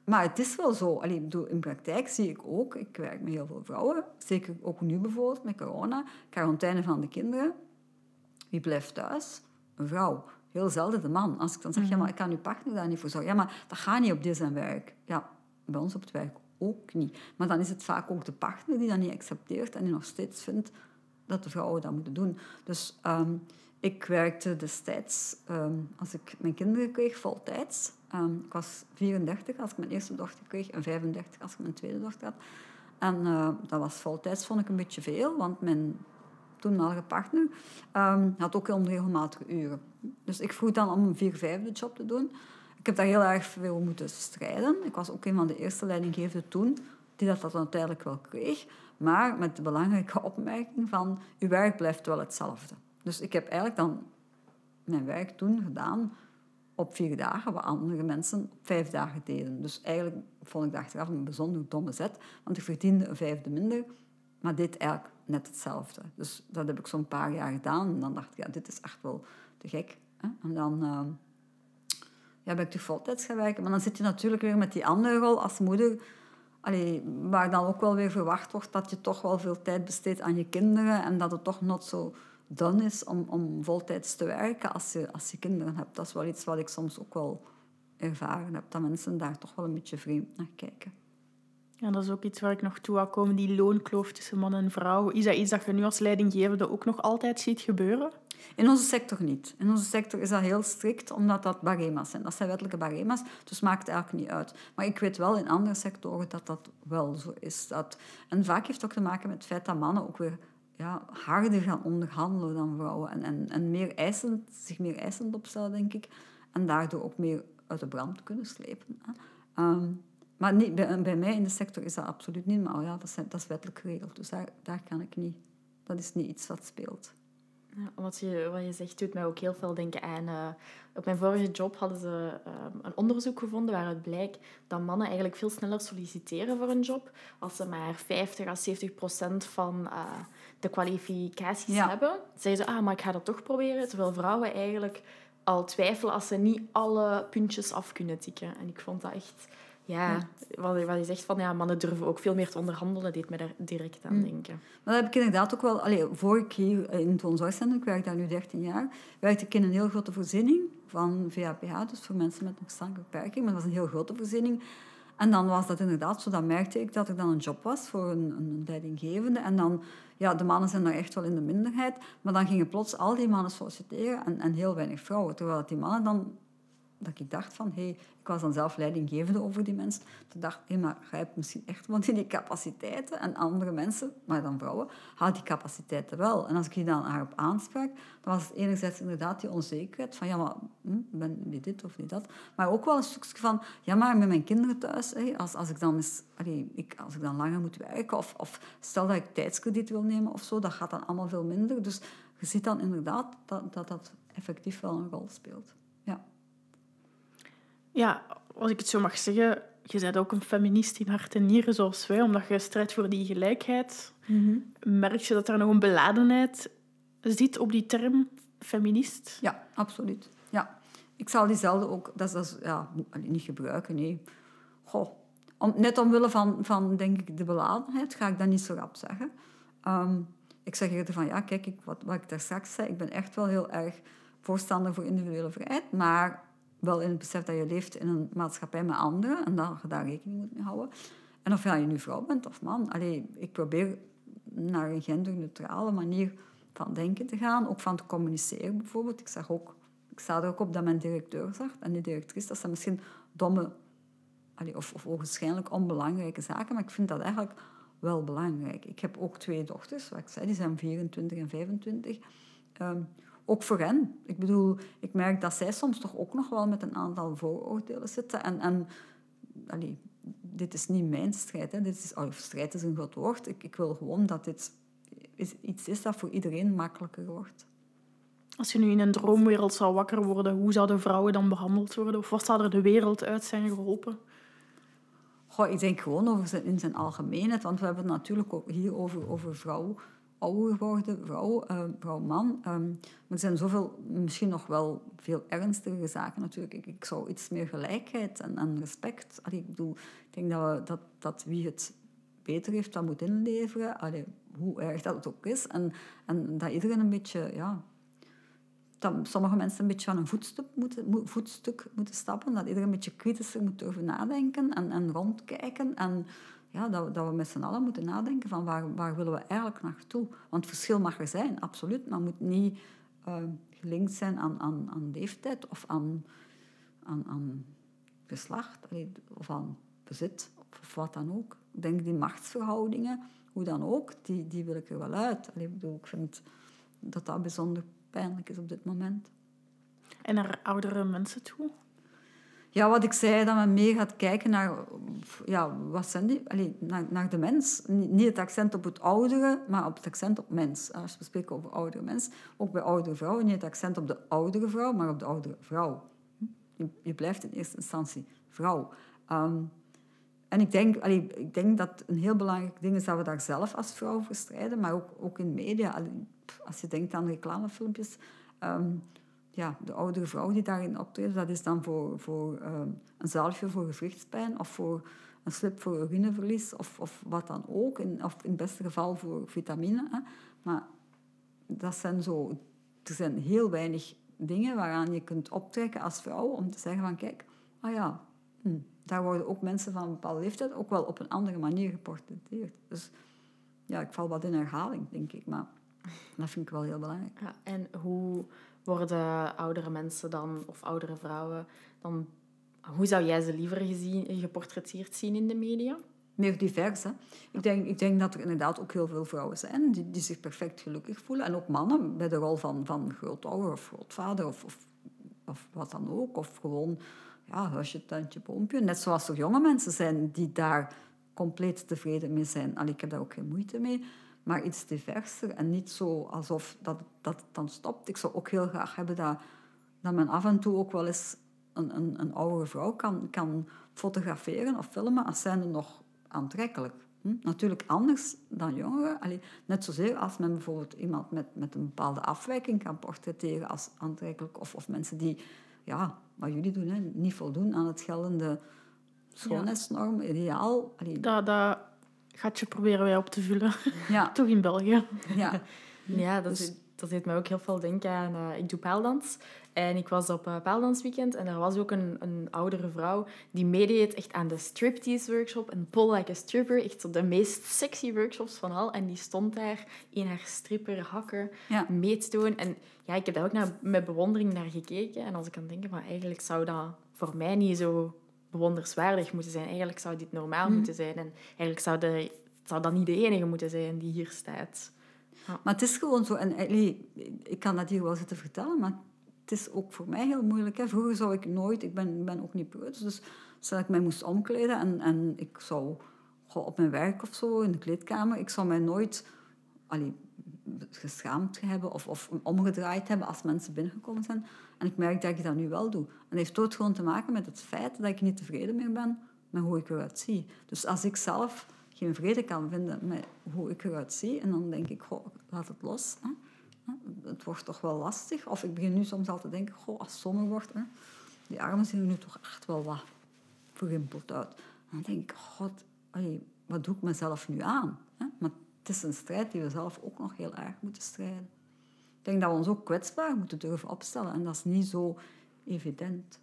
Maar het is wel zo. Allee, in praktijk zie ik ook, ik werk met heel veel vrouwen, zeker ook nu bijvoorbeeld met corona, quarantaine van de kinderen. Wie blijft thuis? Vrouw. Heel zelden de man. Als ik dan zeg, ja, maar ik kan uw partner daar niet voor zorgen. Ja, maar dat gaat niet op dit zijn werk. Ja, bij ons op het werk ook niet. Maar dan is het vaak ook de partner die dat niet accepteert en die nog steeds vindt dat de vrouwen dat moeten doen. Dus um, ik werkte destijds, um, als ik mijn kinderen kreeg, voltijds. Um, ik was 34 als ik mijn eerste dochter kreeg en 35 als ik mijn tweede dochter had. En uh, dat was voltijds, vond ik een beetje veel, want mijn toenmalige partner had ook onregelmatige uren. Dus ik vroeg dan om een vier-vijfde job te doen. Ik heb daar heel erg veel moeten strijden. Ik was ook een van de eerste leidinggevenden toen die dat, dat uiteindelijk wel kreeg. Maar met de belangrijke opmerking van, uw werk blijft wel hetzelfde. Dus ik heb eigenlijk dan mijn werk toen gedaan op vier dagen, wat andere mensen op vijf dagen deden. Dus eigenlijk vond ik dat achteraf een bijzonder domme zet, want ik verdiende een vijfde minder, maar deed eigenlijk net hetzelfde. Dus dat heb ik zo'n paar jaar gedaan en dan dacht ik, ja, dit is echt wel te gek. Hè? En dan uh, ja, ben ik terug voltijds gaan werken. Maar dan zit je natuurlijk weer met die andere rol als moeder Allee, waar dan ook wel weer verwacht wordt dat je toch wel veel tijd besteedt aan je kinderen en dat het toch not zo done is om, om voltijds te werken als je, als je kinderen hebt. Dat is wel iets wat ik soms ook wel ervaren heb, dat mensen daar toch wel een beetje vreemd naar kijken. Ja, dat is ook iets waar ik nog toe wil komen, die loonkloof tussen man en vrouw. Is dat iets dat je nu als leidinggevende ook nog altijd ziet gebeuren? In onze sector niet. In onze sector is dat heel strikt, omdat dat barema's zijn. Dat zijn wettelijke barema's, dus maakt eigenlijk niet uit. Maar ik weet wel in andere sectoren dat dat wel zo is. Dat, en vaak heeft het ook te maken met het feit dat mannen ook weer ja, harder gaan onderhandelen dan vrouwen. En, en, en meer eisend, zich meer eisend opstellen, denk ik. En daardoor ook meer uit de brand kunnen slepen. Um, maar niet, bij, bij, mij in de sector is dat absoluut niet. Maar ja, dat, zijn, dat is wettelijk geregeld. Dus daar, daar kan ik niet... Dat is niet iets wat speelt. Ja, wat, je, wat je zegt doet mij ook heel veel denken aan... Uh, op mijn vorige job hadden ze uh, een onderzoek gevonden waaruit blijkt dat mannen eigenlijk veel sneller solliciteren voor een job als ze maar 50 à 70 procent van uh, de kwalificaties Ja. hebben, zeggen ze, ah, maar ik ga dat toch proberen. Terwijl vrouwen eigenlijk al twijfelen als ze niet alle puntjes af kunnen tikken. En ik vond dat echt... Ja, Wat, wat je zegt van, ja, mannen durven ook veel meer te onderhandelen, deed me daar direct aan denken. Maar dat heb ik inderdaad ook wel... Allee, voor ik hier in het woonzorgcentrum, ik werk daar nu 13 jaar, werkte ik in een heel grote voorziening van VAPH, dus voor mensen met een verstandelijke beperking. Maar dat was een heel grote voorziening. En dan was dat inderdaad zo, dan merkte ik dat er dan een job was voor een, een leidinggevende. En dan, ja, de mannen zijn daar echt wel in de minderheid. Maar dan gingen plots al die mannen solliciteren en, en heel weinig vrouwen. Terwijl die mannen dan dat ik dacht van, hé, hey, ik was dan zelf leidinggevende over die mensen. Toen dacht ik, hé, maar jij hebt misschien echt wel die capaciteiten. En andere mensen, maar dan vrouwen, hadden die capaciteiten wel. En als ik die dan daarop aansprak, dan was het enerzijds inderdaad die onzekerheid van, ja, maar hm, ben niet dit of niet dat. Maar ook wel een stukje van, ja, maar met mijn kinderen thuis, hé, als, als, ik dan eens, ik, als ik dan langer moet werken, of, of stel dat ik tijdskrediet wil nemen of zo, dat gaat dan allemaal veel minder. Dus je ziet dan inderdaad dat dat, dat effectief wel een rol speelt. Ja. Als ik het zo mag zeggen, je bent ook een feminist in hart en nieren zoals wij, omdat je strijdt voor die gelijkheid. Merk je dat er nog een beladenheid zit op die term feminist? Ja, absoluut. Ja. Ik zal diezelfde ook, dat is, dat is, ja, niet gebruiken, nee. Goh, om, net omwille van, van, denk ik, de beladenheid ga ik dat niet zo rap zeggen. Ehm, ik zeg eerder van, ja, kijk, ik, wat, wat ik daar straks zei, ik ben echt wel heel erg voorstander voor individuele vrijheid, maar wel in het besef dat je leeft in een maatschappij met anderen en dat je daar rekening moet mee houden. En of je nu vrouw bent of man, allee, ik probeer naar een genderneutrale manier van denken te gaan, ook van te communiceren bijvoorbeeld. Ik, zag ook, ik sta er ook op dat mijn directeur zegt en die directrice, dat zijn misschien domme allee, of, of ogenschijnlijk onbelangrijke zaken, maar ik vind dat eigenlijk wel belangrijk. Ik heb ook twee dochters, wat ik zei, die zijn 24 en 25. Ehm, ook voor hen. Ik bedoel, ik merk dat zij soms toch ook nog wel met een aantal vooroordelen zitten. En, en allee, dit is niet mijn strijd. Hè. Dit is, oh, strijd is een groot woord. Ik, ik wil gewoon dat dit is, iets is dat voor iedereen makkelijker wordt. Als je nu in een droomwereld zou wakker worden, hoe zouden vrouwen dan behandeld worden? Of wat zou er de wereld uit zijn geholpen? Goh, ik denk gewoon over zijn, in zijn algemeenheid, want we hebben het natuurlijk ook hier over, over vrouw, ouder geworden, vrouw, uh, vrouw-man. Um, maar er zijn zoveel, misschien nog wel veel ernstigere zaken natuurlijk. Ik, ik zou iets meer gelijkheid en, en respect. Ik, bedoel, ik denk dat, we, dat, dat wie het beter heeft, dat moet inleveren. Hoe erg dat het ook is. En, en dat iedereen een beetje, ja... Dat sommige mensen een beetje aan een voetstuk moeten, voetstuk moeten stappen. Dat iedereen een beetje kritischer moet durven nadenken en, en rondkijken. En ja, dat, dat we met z'n allen moeten nadenken van waar, waar willen we eigenlijk naartoe. Want verschil mag er zijn, absoluut. Maar moet niet uh, gelinkt zijn aan, aan, aan leeftijd of aan, aan, aan geslacht of aan bezit of wat dan ook. Ik denk die machtsverhoudingen, hoe dan ook, die, die wil ik er wel uit. Allee, ik vind dat dat bijzonder pijnlijk is op dit moment. En naar oudere mensen toe? Ja, wat ik zei, dat men meer gaat kijken naar, ja, wat zijn die? Allee, naar, naar de mens. Niet het accent op het oudere, maar op het accent op mens. Als we spreken over oudere mens, ook bij oudere vrouwen, niet het accent op de oudere vrouw, maar op de oudere vrouw. Je, je blijft in eerste instantie vrouw. Um, en ik denk, allee, ik denk dat een heel belangrijk ding is dat we daar zelf als vrouw voor strijden, maar ook, ook in media. Als je denkt aan reclamefilmpjes, um, ja, de oudere vrouw die daarin optreedt, dat is dan voor, voor um, een zalfje voor gewrichtspijn of voor een slip voor urineverlies of, of wat dan ook. In, of in het beste geval voor vitamine. Hè. Maar dat zijn zo... Er zijn heel weinig dingen waaraan je kunt optrekken als vrouw om te zeggen van kijk, ah ja, hm, daar worden ook mensen van een bepaalde leeftijd ook wel op een andere manier geportretteerd. Dus ja, ik val wat in herhaling, denk ik, maar dat vind ik wel heel belangrijk. Ja, en hoe worden oudere mensen dan, of oudere vrouwen, dan, hoe zou jij ze liever gezien, geportretteerd zien in de media? Meer divers. Hè? Ik, denk, ik denk dat er inderdaad ook heel veel vrouwen zijn die, die zich perfect gelukkig voelen. En ook mannen bij de rol van, van grootouder of grootvader of, of, of wat dan ook. Of gewoon ja, huisje, tuintje, boompje. Net zoals er jonge mensen zijn die daar compleet tevreden mee zijn. Allee, ik heb daar ook geen moeite mee maar iets diverser en niet zo alsof dat, dat het dan stopt. Ik zou ook heel graag hebben dat, dat men af en toe ook wel eens een, een, een oudere vrouw kan, kan fotograferen of filmen als zijnde nog aantrekkelijk. Hm? Natuurlijk anders dan jongeren. Allee, net zozeer als men bijvoorbeeld iemand met, met een bepaalde afwijking kan portretteren als aantrekkelijk. Of, of mensen die, ja, wat jullie doen, hè, niet voldoen aan het geldende schoonheidsnorm, ideaal. Allee, Dat, dat gatje proberen wij op te vullen. ja, Toch in België. ja. Ja, dat, Dus- dat deed mij ook heel veel denken aan... eh, ik doe paaldans. En ik was op uh, paaldansweekend en er was ook een, een oudere vrouw die meedeed echt aan de striptease workshop. En Pull Like a Stripper, echt de meest sexy workshops van al. En die stond daar in haar stripperhakken Ja. mee te doen. En ja, ik heb daar ook naar, met bewondering naar gekeken. En als ik kan denken, van eigenlijk zou dat voor mij niet zo bewonderswaardig moeten zijn. Eigenlijk zou dit normaal moeten zijn. En eigenlijk zou, de, zou dat niet de enige moeten zijn die hier staat. Maar het is gewoon zo. En allee, ik kan dat hier wel zitten vertellen, maar het is ook voor mij heel moeilijk. Hè. Vroeger zou ik nooit... Ik ben, ben ook niet preuts, dus stel ik mij moest omkleden en, en ik zou op mijn werk of zo, in de kleedkamer, ik zou mij nooit allee, geschaamd hebben of, of omgedraaid hebben als mensen binnengekomen zijn. En ik merk dat ik dat nu wel doe. En dat heeft ook gewoon te maken met het feit dat ik niet tevreden meer ben met hoe ik eruit zie. Dus als ik zelf geen vrede kan vinden met hoe ik eruit zie, en dan denk ik, goh, laat het los. Hè. Het wordt toch wel lastig. Of ik begin nu soms al te denken, goh, als het zomer wordt, hè, die armen zien er nu toch echt wel wat verrimpeld uit. En dan denk ik, god, wat doe ik mezelf nu aan? Hè? Maar het is een strijd die we zelf ook nog heel erg moeten strijden. Ik denk dat we ons ook kwetsbaar moeten durven opstellen. En dat is niet zo evident.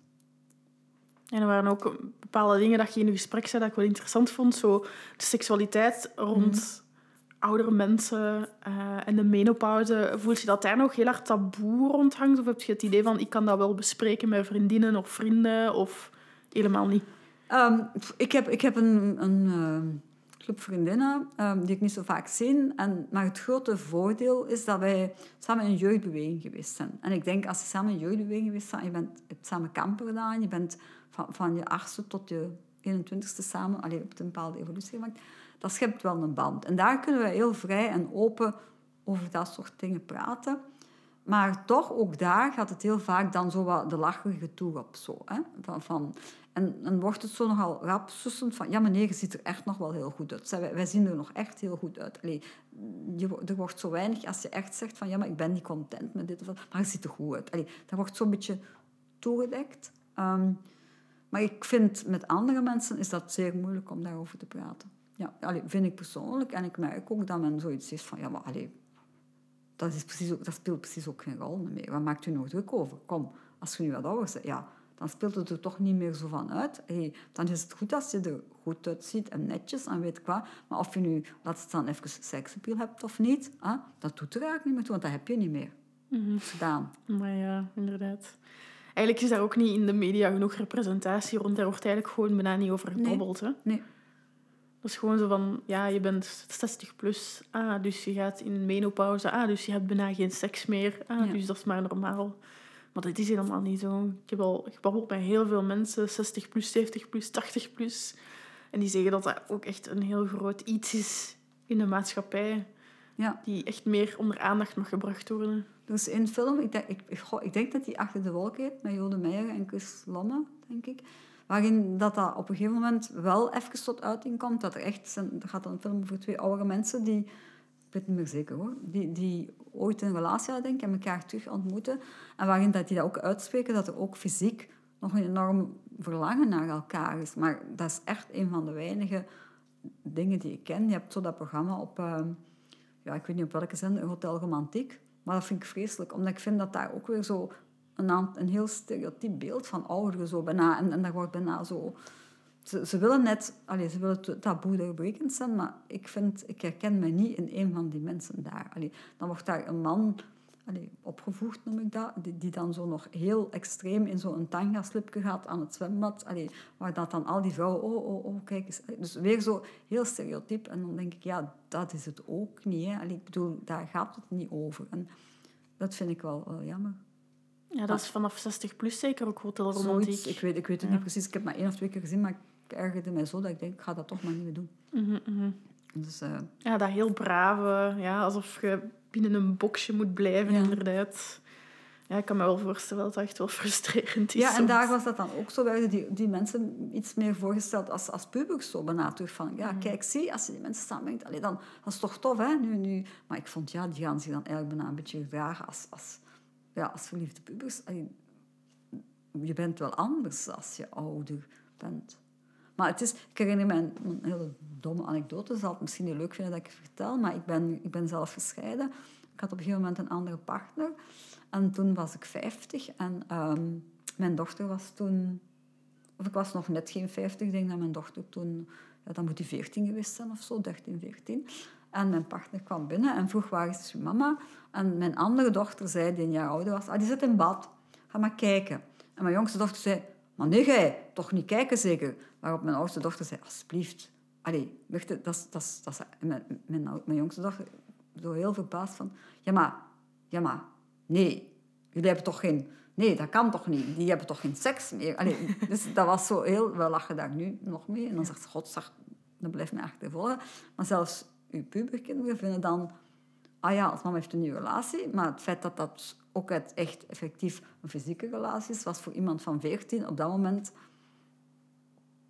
En er waren ook bepaalde dingen dat je in je gesprek zei dat ik wel interessant vond. Zo de seksualiteit rond oudere mensen eh, en de menopauze. Voelt je dat daar nog heel hard taboe rond hangt? Of heb je het idee van, ik kan dat wel bespreken met vriendinnen of vrienden? Of helemaal niet? Ehm, ik, heb, ik heb een, een ehm, club vriendinnen ehm, die ik niet zo vaak zie. En, maar het grote voordeel is dat wij samen in een jeugdbeweging geweest zijn. En ik denk, als je samen een jeugdbeweging geweest bent, je bent hebt samen kampen gedaan, je bent van, van je achtste tot je 21ste samen, allee, op een bepaalde evolutie gemaakt, dat schept wel een band. En daar kunnen we heel vrij en open over dat soort dingen praten. Maar toch, ook daar gaat het heel vaak dan zo wat de lacherige toe op. Zo, hè? Van, van, en dan wordt het zo nogal rap sussend van... Ja, meneer, je ziet er echt nog wel heel goed uit. Wij, wij zien er nog echt heel goed uit. Allee, je, er wordt zo weinig als je echt zegt van... Ja, maar ik ben niet content met dit of dat. Maar je ziet er goed uit. Allee, dat wordt zo'n beetje toegedekt. Ehm, maar ik vind, met andere mensen is dat zeer moeilijk om daarover te praten. Ja, allee, vind ik persoonlijk. En ik merk ook dat men zoiets heeft van... Ja, maar allee, dat, is precies ook, dat speelt precies ook geen rol meer. Waar maakt u nog druk over? Kom, als je nu wat ouder bent, ja, dan speelt het er toch niet meer zo van uit. Hey, dan is het goed als je er goed uitziet en netjes en weet wat. Maar of je nu, laat dan even seksappeal hebt of niet, hè, dat doet er eigenlijk niet meer toe, want dat heb je niet meer. Is gedaan. Maar ja, inderdaad. Eigenlijk is daar ook niet in de media genoeg representatie rond. Daar wordt eigenlijk gewoon bijna niet over Nee. gebabbeld. Hè? Nee. Dat is gewoon zo van, ja, je bent 60 plus. Ah, dus je gaat in menopauze. Ah, dus je hebt bijna geen seks meer. Ah, Ja. dus dat is maar normaal. Maar dat is helemaal niet zo. Ik heb al gebabbeld met heel veel mensen, 60 plus, 70 plus, 80 plus. En die zeggen dat dat ook echt een heel groot iets is in de maatschappij. Ja. Die echt meer onder aandacht mag gebracht worden. Er is één film, ik denk, ik, goh, ik denk dat die Achter de Wolk heet, met Jode Meijer en Chris Lomme, denk ik. Waarin dat, dat op een gegeven moment wel even tot uiting komt. Dat er echt, er gaat dan een film over twee oudere mensen die, ik weet niet meer zeker hoor, die, die ooit een relatie hadden denk en elkaar terug ontmoeten. En waarin dat die dat ook uitspreken, dat er ook fysiek nog een enorm verlangen naar elkaar is. Maar dat is echt een van de weinige dingen die ik ken. Je hebt zo dat programma op, eh, ja, ik weet niet op welke zender, Hotel Romantiek. Maar dat vind ik vreselijk, omdat ik vind dat daar ook weer zo een, een heel stereotyp beeld van ouderen zo bijna... En, en daar wordt bijna zo... Ze, ze willen net... Allee, ze willen taboe doorbrekend zijn, maar ik vind... Ik herken mij niet in een van die mensen daar. Allee, dan wordt daar een man allee, opgevoegd, noem ik dat, die, die dan zo nog heel extreem in zo'n tanga-slipje gaat aan het zwembad, allee, waar dat dan al die vrouwen, oh, oh, oh, kijk eens. Dus weer zo heel stereotyp. En dan denk ik, ja, dat is het ook niet. Hè. Allee, ik bedoel, daar gaat het niet over. En dat vind ik wel, wel jammer. Ja, dat is vanaf 60 plus zeker ook hotelromantiek. Zoiets, ik weet, ik weet het Ja. niet precies. Ik heb maar één of twee keer gezien, maar ik ergerde mij zo dat ik denk, ik ga dat toch maar niet meer doen. Mhm, mhm. Dus, eh, Ja, dat heel brave. Ja, alsof je binnen een boxje moet blijven, Ja. inderdaad. Ja, ik kan me wel voorstellen dat het echt wel frustrerend is. Ja, en soms. daar was dat dan ook zo. Werden die, die mensen iets meer voorgesteld als, als pubers zo terug van... Ja, kijk, zie, als je die mensen samenbrengt, allee, dan dat is toch tof, hè? Nu, nu. Maar ik vond, ja, die gaan zich dan eigenlijk bijna een beetje gedragen als, als, ja, als verliefde pubers. Allee, je bent wel anders als je ouder bent. Maar het is, ik herinner me een, hele domme anekdote. Zal het misschien niet leuk vinden dat ik het vertel, maar ik ben, ik ben zelf gescheiden. Ik had op een gegeven moment een andere partner. En toen was ik 50 en ehm, mijn dochter was toen... Of ik was nog net geen 50. Ik denk dat mijn dochter toen... Ja, dan moet die 14 geweest zijn of zo, 13, 14. En mijn partner kwam binnen en vroeg, waar is je mama? En mijn andere dochter zei, die een jaar ouder was, ah, die zit in bad. Ga maar kijken. En mijn jongste dochter zei, maar nee, jij, toch niet kijken zeker? Waarop mijn oudste dochter zei, alsjeblieft. Allee, dat is... Dat dat mijn, mijn, mijn jongste dochter zo heel verbaasd van... Ja, maar... Ja, maar... Nee, jullie hebben toch geen... Nee, dat kan toch niet? Die hebben toch geen seks meer? Allee, dus dat was zo heel... We lachen daar nu nog mee. En dan zegt ze, godzag, dat blijft me achtervolgen. Maar zelfs uw puberkinderen vinden dan... Ah ja, als mama heeft een nieuwe relatie. Maar het feit dat dat ook uit echt effectief een fysieke relatie is... was voor iemand van 14 op dat moment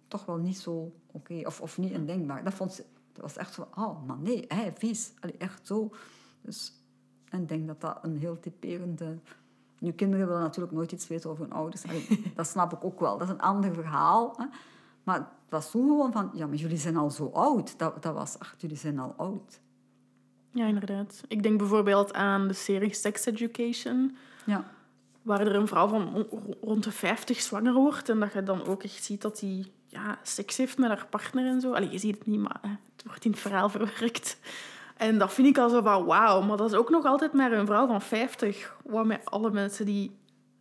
toch wel niet zo oké. Of, of niet indenkbaar. Dat vond ze... Dat was echt zo... Oh, maar nee, hij vies. Allee, echt zo. Dus... En ik denk dat dat een heel typerende... Nu, kinderen willen natuurlijk nooit iets weten over hun ouders. Allee, dat snap ik ook wel. Dat is een ander verhaal. Hè. Maar het was toen gewoon van... Ja, maar jullie zijn al zo oud. Dat, dat was... Ach, jullie zijn al oud. Ja, inderdaad. Ik denk bijvoorbeeld aan de serie Sex Education, Ja. waar er een vrouw van on- rond de 50 zwanger wordt en dat je dan ook echt ziet dat die ja, seks heeft met haar partner en zo. Allee, je ziet het niet, maar hè, het wordt in het verhaal verwerkt. En dat vind ik al zo van wauw, maar dat is ook nog altijd maar een vrouw van 50. Wat met alle mensen die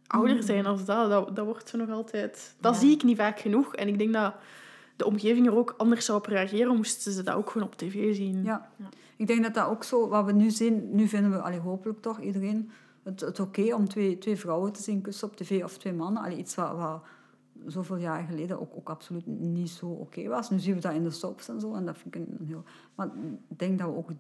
ouder zijn als dat, dat, dat wordt ze nog altijd... Dat Ja. zie ik niet vaak genoeg. En ik denk dat de omgeving er ook anders zou op reageren, moesten ze dat ook gewoon op tv zien. Ja. Ik denk dat dat ook zo... Wat we nu zien... Nu vinden we, allee, hopelijk toch, iedereen... Het, het oké om twee, twee vrouwen te zien kussen op tv of twee mannen. Allee, iets wat, wat zoveel jaar geleden ook, ook absoluut niet zo oké was. Nu zien we dat in de soaps en zo. En dat vind ik een heel... Maar ik denk dat we ook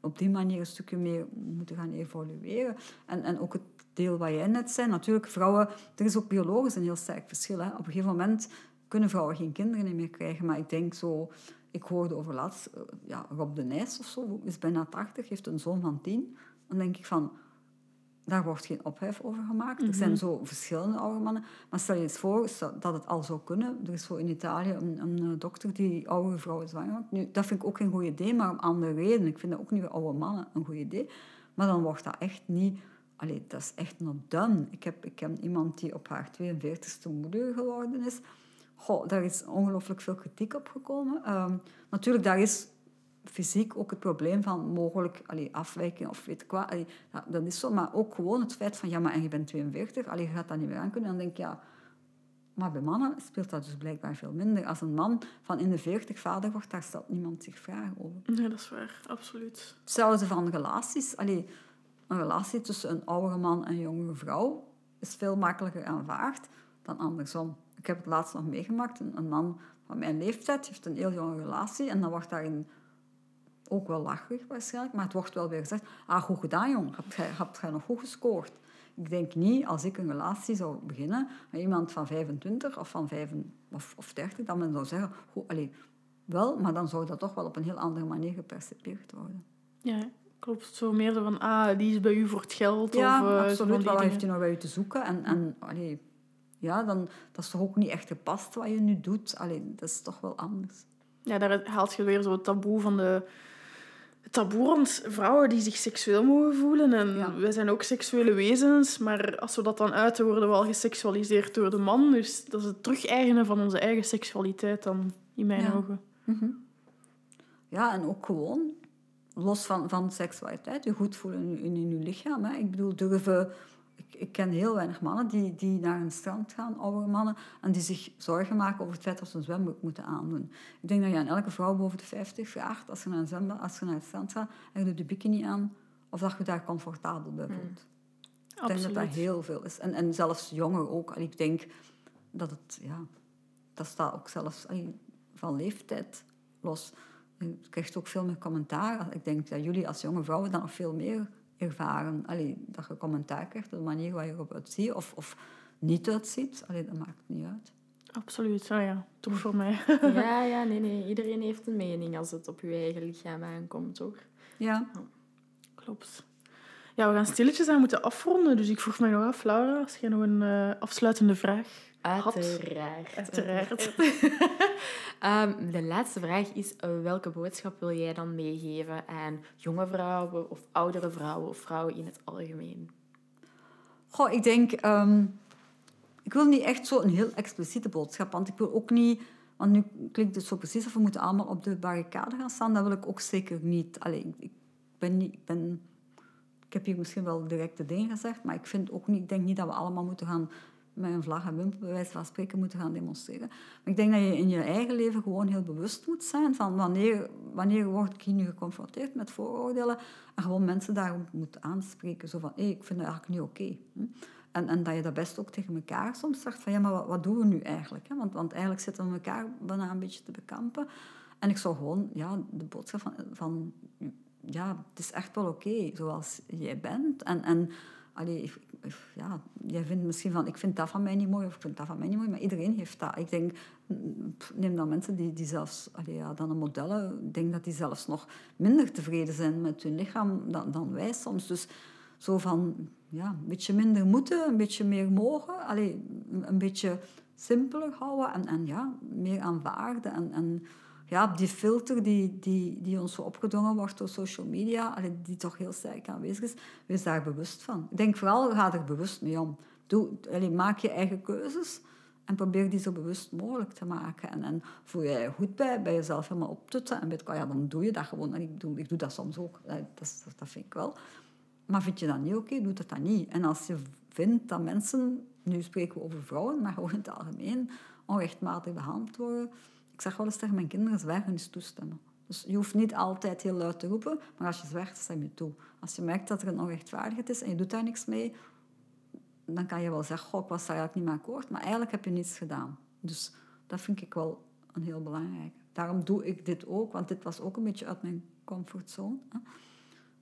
op die manier een stukje meer moeten gaan evolueren. En, en ook het deel wat jij net zei. Natuurlijk, vrouwen... Er is ook biologisch een heel sterk verschil. Hè. Op een gegeven moment kunnen vrouwen geen kinderen meer krijgen. Maar ik denk zo... Ik hoorde over laatst... eh, Ja, Rob de Nijs of zo, is bijna 80, heeft een zoon van 10. Dan denk ik van... Daar wordt geen ophef over gemaakt. Er zijn zo verschillende oude mannen. Maar stel je eens voor dat het al zou kunnen. Er is zo in Italië een, een eh, dokter die oude vrouwen zwanger maakt. Nu, dat vind ik ook geen goed idee, maar om andere redenen. Ik vind dat ook niet voor oude mannen een goed idee. Maar dan wordt dat echt niet... Allee, dat is echt not done. Ik heb, ik heb iemand die op haar 42e moeder geworden is. Goh, daar is ongelooflijk veel kritiek op gekomen. Ehm, natuurlijk, daar is fysiek ook het probleem van mogelijk allee, afwijking of weet ik wat. Allee, dat is zo. Maar ook gewoon het feit van, ja, maar en je bent 42, allee, je gaat dat niet meer aan kunnen. Dan denk ik, ja... Maar bij mannen speelt dat dus blijkbaar veel minder. Als een man van in de 40 vader wordt, daar stelt niemand zich vragen over. Nee, dat is waar. Absoluut. Hetzelfde van relaties. Allee, een relatie tussen een oudere man en een jongere vrouw is veel makkelijker aanvaard dan andersom. Ik heb het laatst nog meegemaakt. Een, een man van mijn leeftijd heeft een heel jonge relatie en dan wordt daarin ook wel lacherig waarschijnlijk, maar het wordt wel weer gezegd, ah, goed gedaan jong, hebt jij, nog goed gescoord? Ik denk niet, als ik een relatie zou beginnen met iemand van 25 of van 5 of, of 30, dat men zou zeggen, goed, allee, wel, maar dan zou dat toch wel op een heel andere manier gepercipieerd worden. Ja, klopt. Zo meer van, ah, die is bij u voor het geld. Ja, of, eh, absoluut. Wat heeft hij nog bij u te zoeken? En, en allee, ja, dan, dat is toch ook niet echt gepast wat je nu doet? Allee, dat is toch wel anders. Ja, daar haalt je weer zo het taboe van de... Het taboe rond vrouwen die zich seksueel mogen voelen. En Ja. wij zijn ook seksuele wezens, maar als we dat dan uiten, worden we al geseksualiseerd door de man. Dus dat is het terugeigenen van onze eigen seksualiteit dan, in mijn Ja. ogen. Ja, en ook gewoon, los van, van seksualiteit, je goed voelen in, in, in je lichaam. Hè. Ik bedoel, durven... Ik, ik ken heel weinig mannen die, die naar een strand gaan, oudere mannen, en die zich zorgen maken over het feit dat ze een zwembroek moeten aandoen. Ik denk dat je aan elke vrouw boven de 50 vraagt, als je naar, een zwembad, als je naar het strand gaat, en je doet de bikini aan, of dat je daar comfortabel bij voelt. Ik denk dat dat Absoluut. heel veel is. En, en zelfs jonger ook. En ik denk dat het, ja, dat staat ook zelfs van leeftijd los. Je krijgt ook veel meer commentaar. Ik denk dat jullie als jonge vrouwen dan nog veel meer ervaren. Allee, dat je commentaar krijgt op de manier waar je erop uitziet of, of niet uitziet. Allee, dat maakt niet uit. Absoluut, ah ja, toch voor mij. Ja, ja, nee, nee. Iedereen heeft een mening als het op je eigen lichaam aankomt, toch? Ja, Klopt. Ja, we gaan stilletjes aan moeten afronden, dus ik vroeg mij nog af, Laura, als jij nog een eh, afsluitende vraag. Uiteraard. Uiteraard. Ehm, de laatste vraag is, eh, welke boodschap wil jij dan meegeven aan jonge vrouwen of oudere vrouwen of vrouwen in het algemeen? Goh, ik denk... ehm, ik wil niet echt zo een heel expliciete boodschap, want ik wil ook niet... Want nu klinkt het zo precies of we moeten allemaal op de barricade gaan staan. Dat wil ik ook zeker niet. Allee, ik, ik ben niet... Ik, ben, ik heb hier misschien wel directe dingen gezegd, maar ik, vind ook niet, ik denk niet dat we allemaal moeten gaan met een vlag en wimpel, van spreken, moeten gaan demonstreren. Maar ik denk dat je in je eigen leven gewoon heel bewust moet zijn van wanneer, wanneer word ik hier nu geconfronteerd met vooroordelen en gewoon mensen daarop moet aanspreken. Zo van, hé, ik vind dat eigenlijk niet oké. En, en dat je dat best ook tegen elkaar soms zegt van, ja, maar wat, wat doen we nu eigenlijk? Want, want eigenlijk zitten we elkaar bijna een beetje te bekampen. En ik zou gewoon ja, de boodschap van, van ja, het is echt wel oké zoals jij bent. En, en allee, ik- ja, jij vindt misschien van, ik vind dat van mij niet mooi of ik vind dat van mij niet mooi, maar iedereen heeft dat. Ik denk, mm, neem dan mensen die, die zelfs, ja, dan een modellen, ik denk dat die zelfs nog minder tevreden zijn met hun lichaam dan, dan wij soms. Dus zo van, ja, een beetje minder moeten, een beetje meer mogen, allee, een beetje simpeler houden en, en ja, meer aanvaarden. En, en ja, die filter die, die, die ons zo opgedrongen wordt door social media, die toch heel sterk aanwezig is, wees daar bewust van. Ik denk vooral, ga er bewust mee om. Doe, allee, maak je eigen keuzes en probeer die zo bewust mogelijk te maken. En, en voel je je goed bij, bij jezelf helemaal optutten en weet je, ja, dan doe je dat gewoon. En ik doe, ik doe dat soms ook, dat, dat, dat vind ik wel. Maar vind je dat niet oké, doe dat dan niet. En als je vindt dat mensen, nu spreken we over vrouwen, maar gewoon in het algemeen, onrechtmatig behandeld worden. Ik zeg wel eens tegen mijn kinderen, zwijgen is toestemmen. Dus je hoeft niet altijd heel luid te roepen, maar als je zwijgt, stem je toe. Als je merkt dat er een onrechtvaardigheid is en je doet daar niks mee, dan kan je wel zeggen, goh, ik was daar eigenlijk niet mee akkoord, maar eigenlijk heb je niets gedaan. Dus dat vind ik wel een heel belangrijk. Daarom doe ik dit ook, want dit was ook een beetje uit mijn comfortzone. Hè.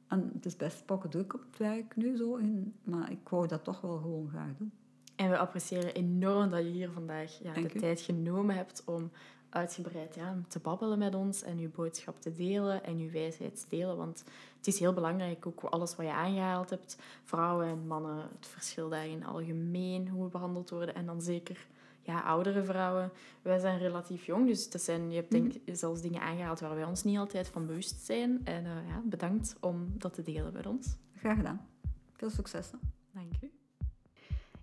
En het is best pakken druk op het werk nu, zo, in, maar ik wou dat toch wel gewoon graag doen. En we appreciëren enorm dat je hier vandaag ja, Dank de u. tijd genomen hebt om uitgebreid ja, te babbelen met ons en uw boodschap te delen en uw wijsheid te delen. Want het is heel belangrijk, ook alles wat je aangehaald hebt, vrouwen en mannen, het verschil daarin algemeen, hoe we behandeld worden. En dan zeker ja, oudere vrouwen. Wij zijn relatief jong, dus dat zijn, je hebt denk, ik zelfs dingen aangehaald waar wij ons niet altijd van bewust zijn. En eh, ja, bedankt om dat te delen met ons. Graag gedaan. Veel succes. Dank u.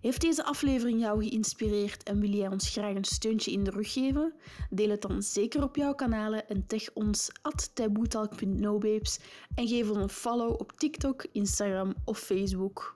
Heeft deze aflevering jou geïnspireerd en wil jij ons graag een steuntje in de rug geven? Deel het dan zeker op jouw kanalen en tag ons at en geef ons een follow op TikTok, Instagram of Facebook.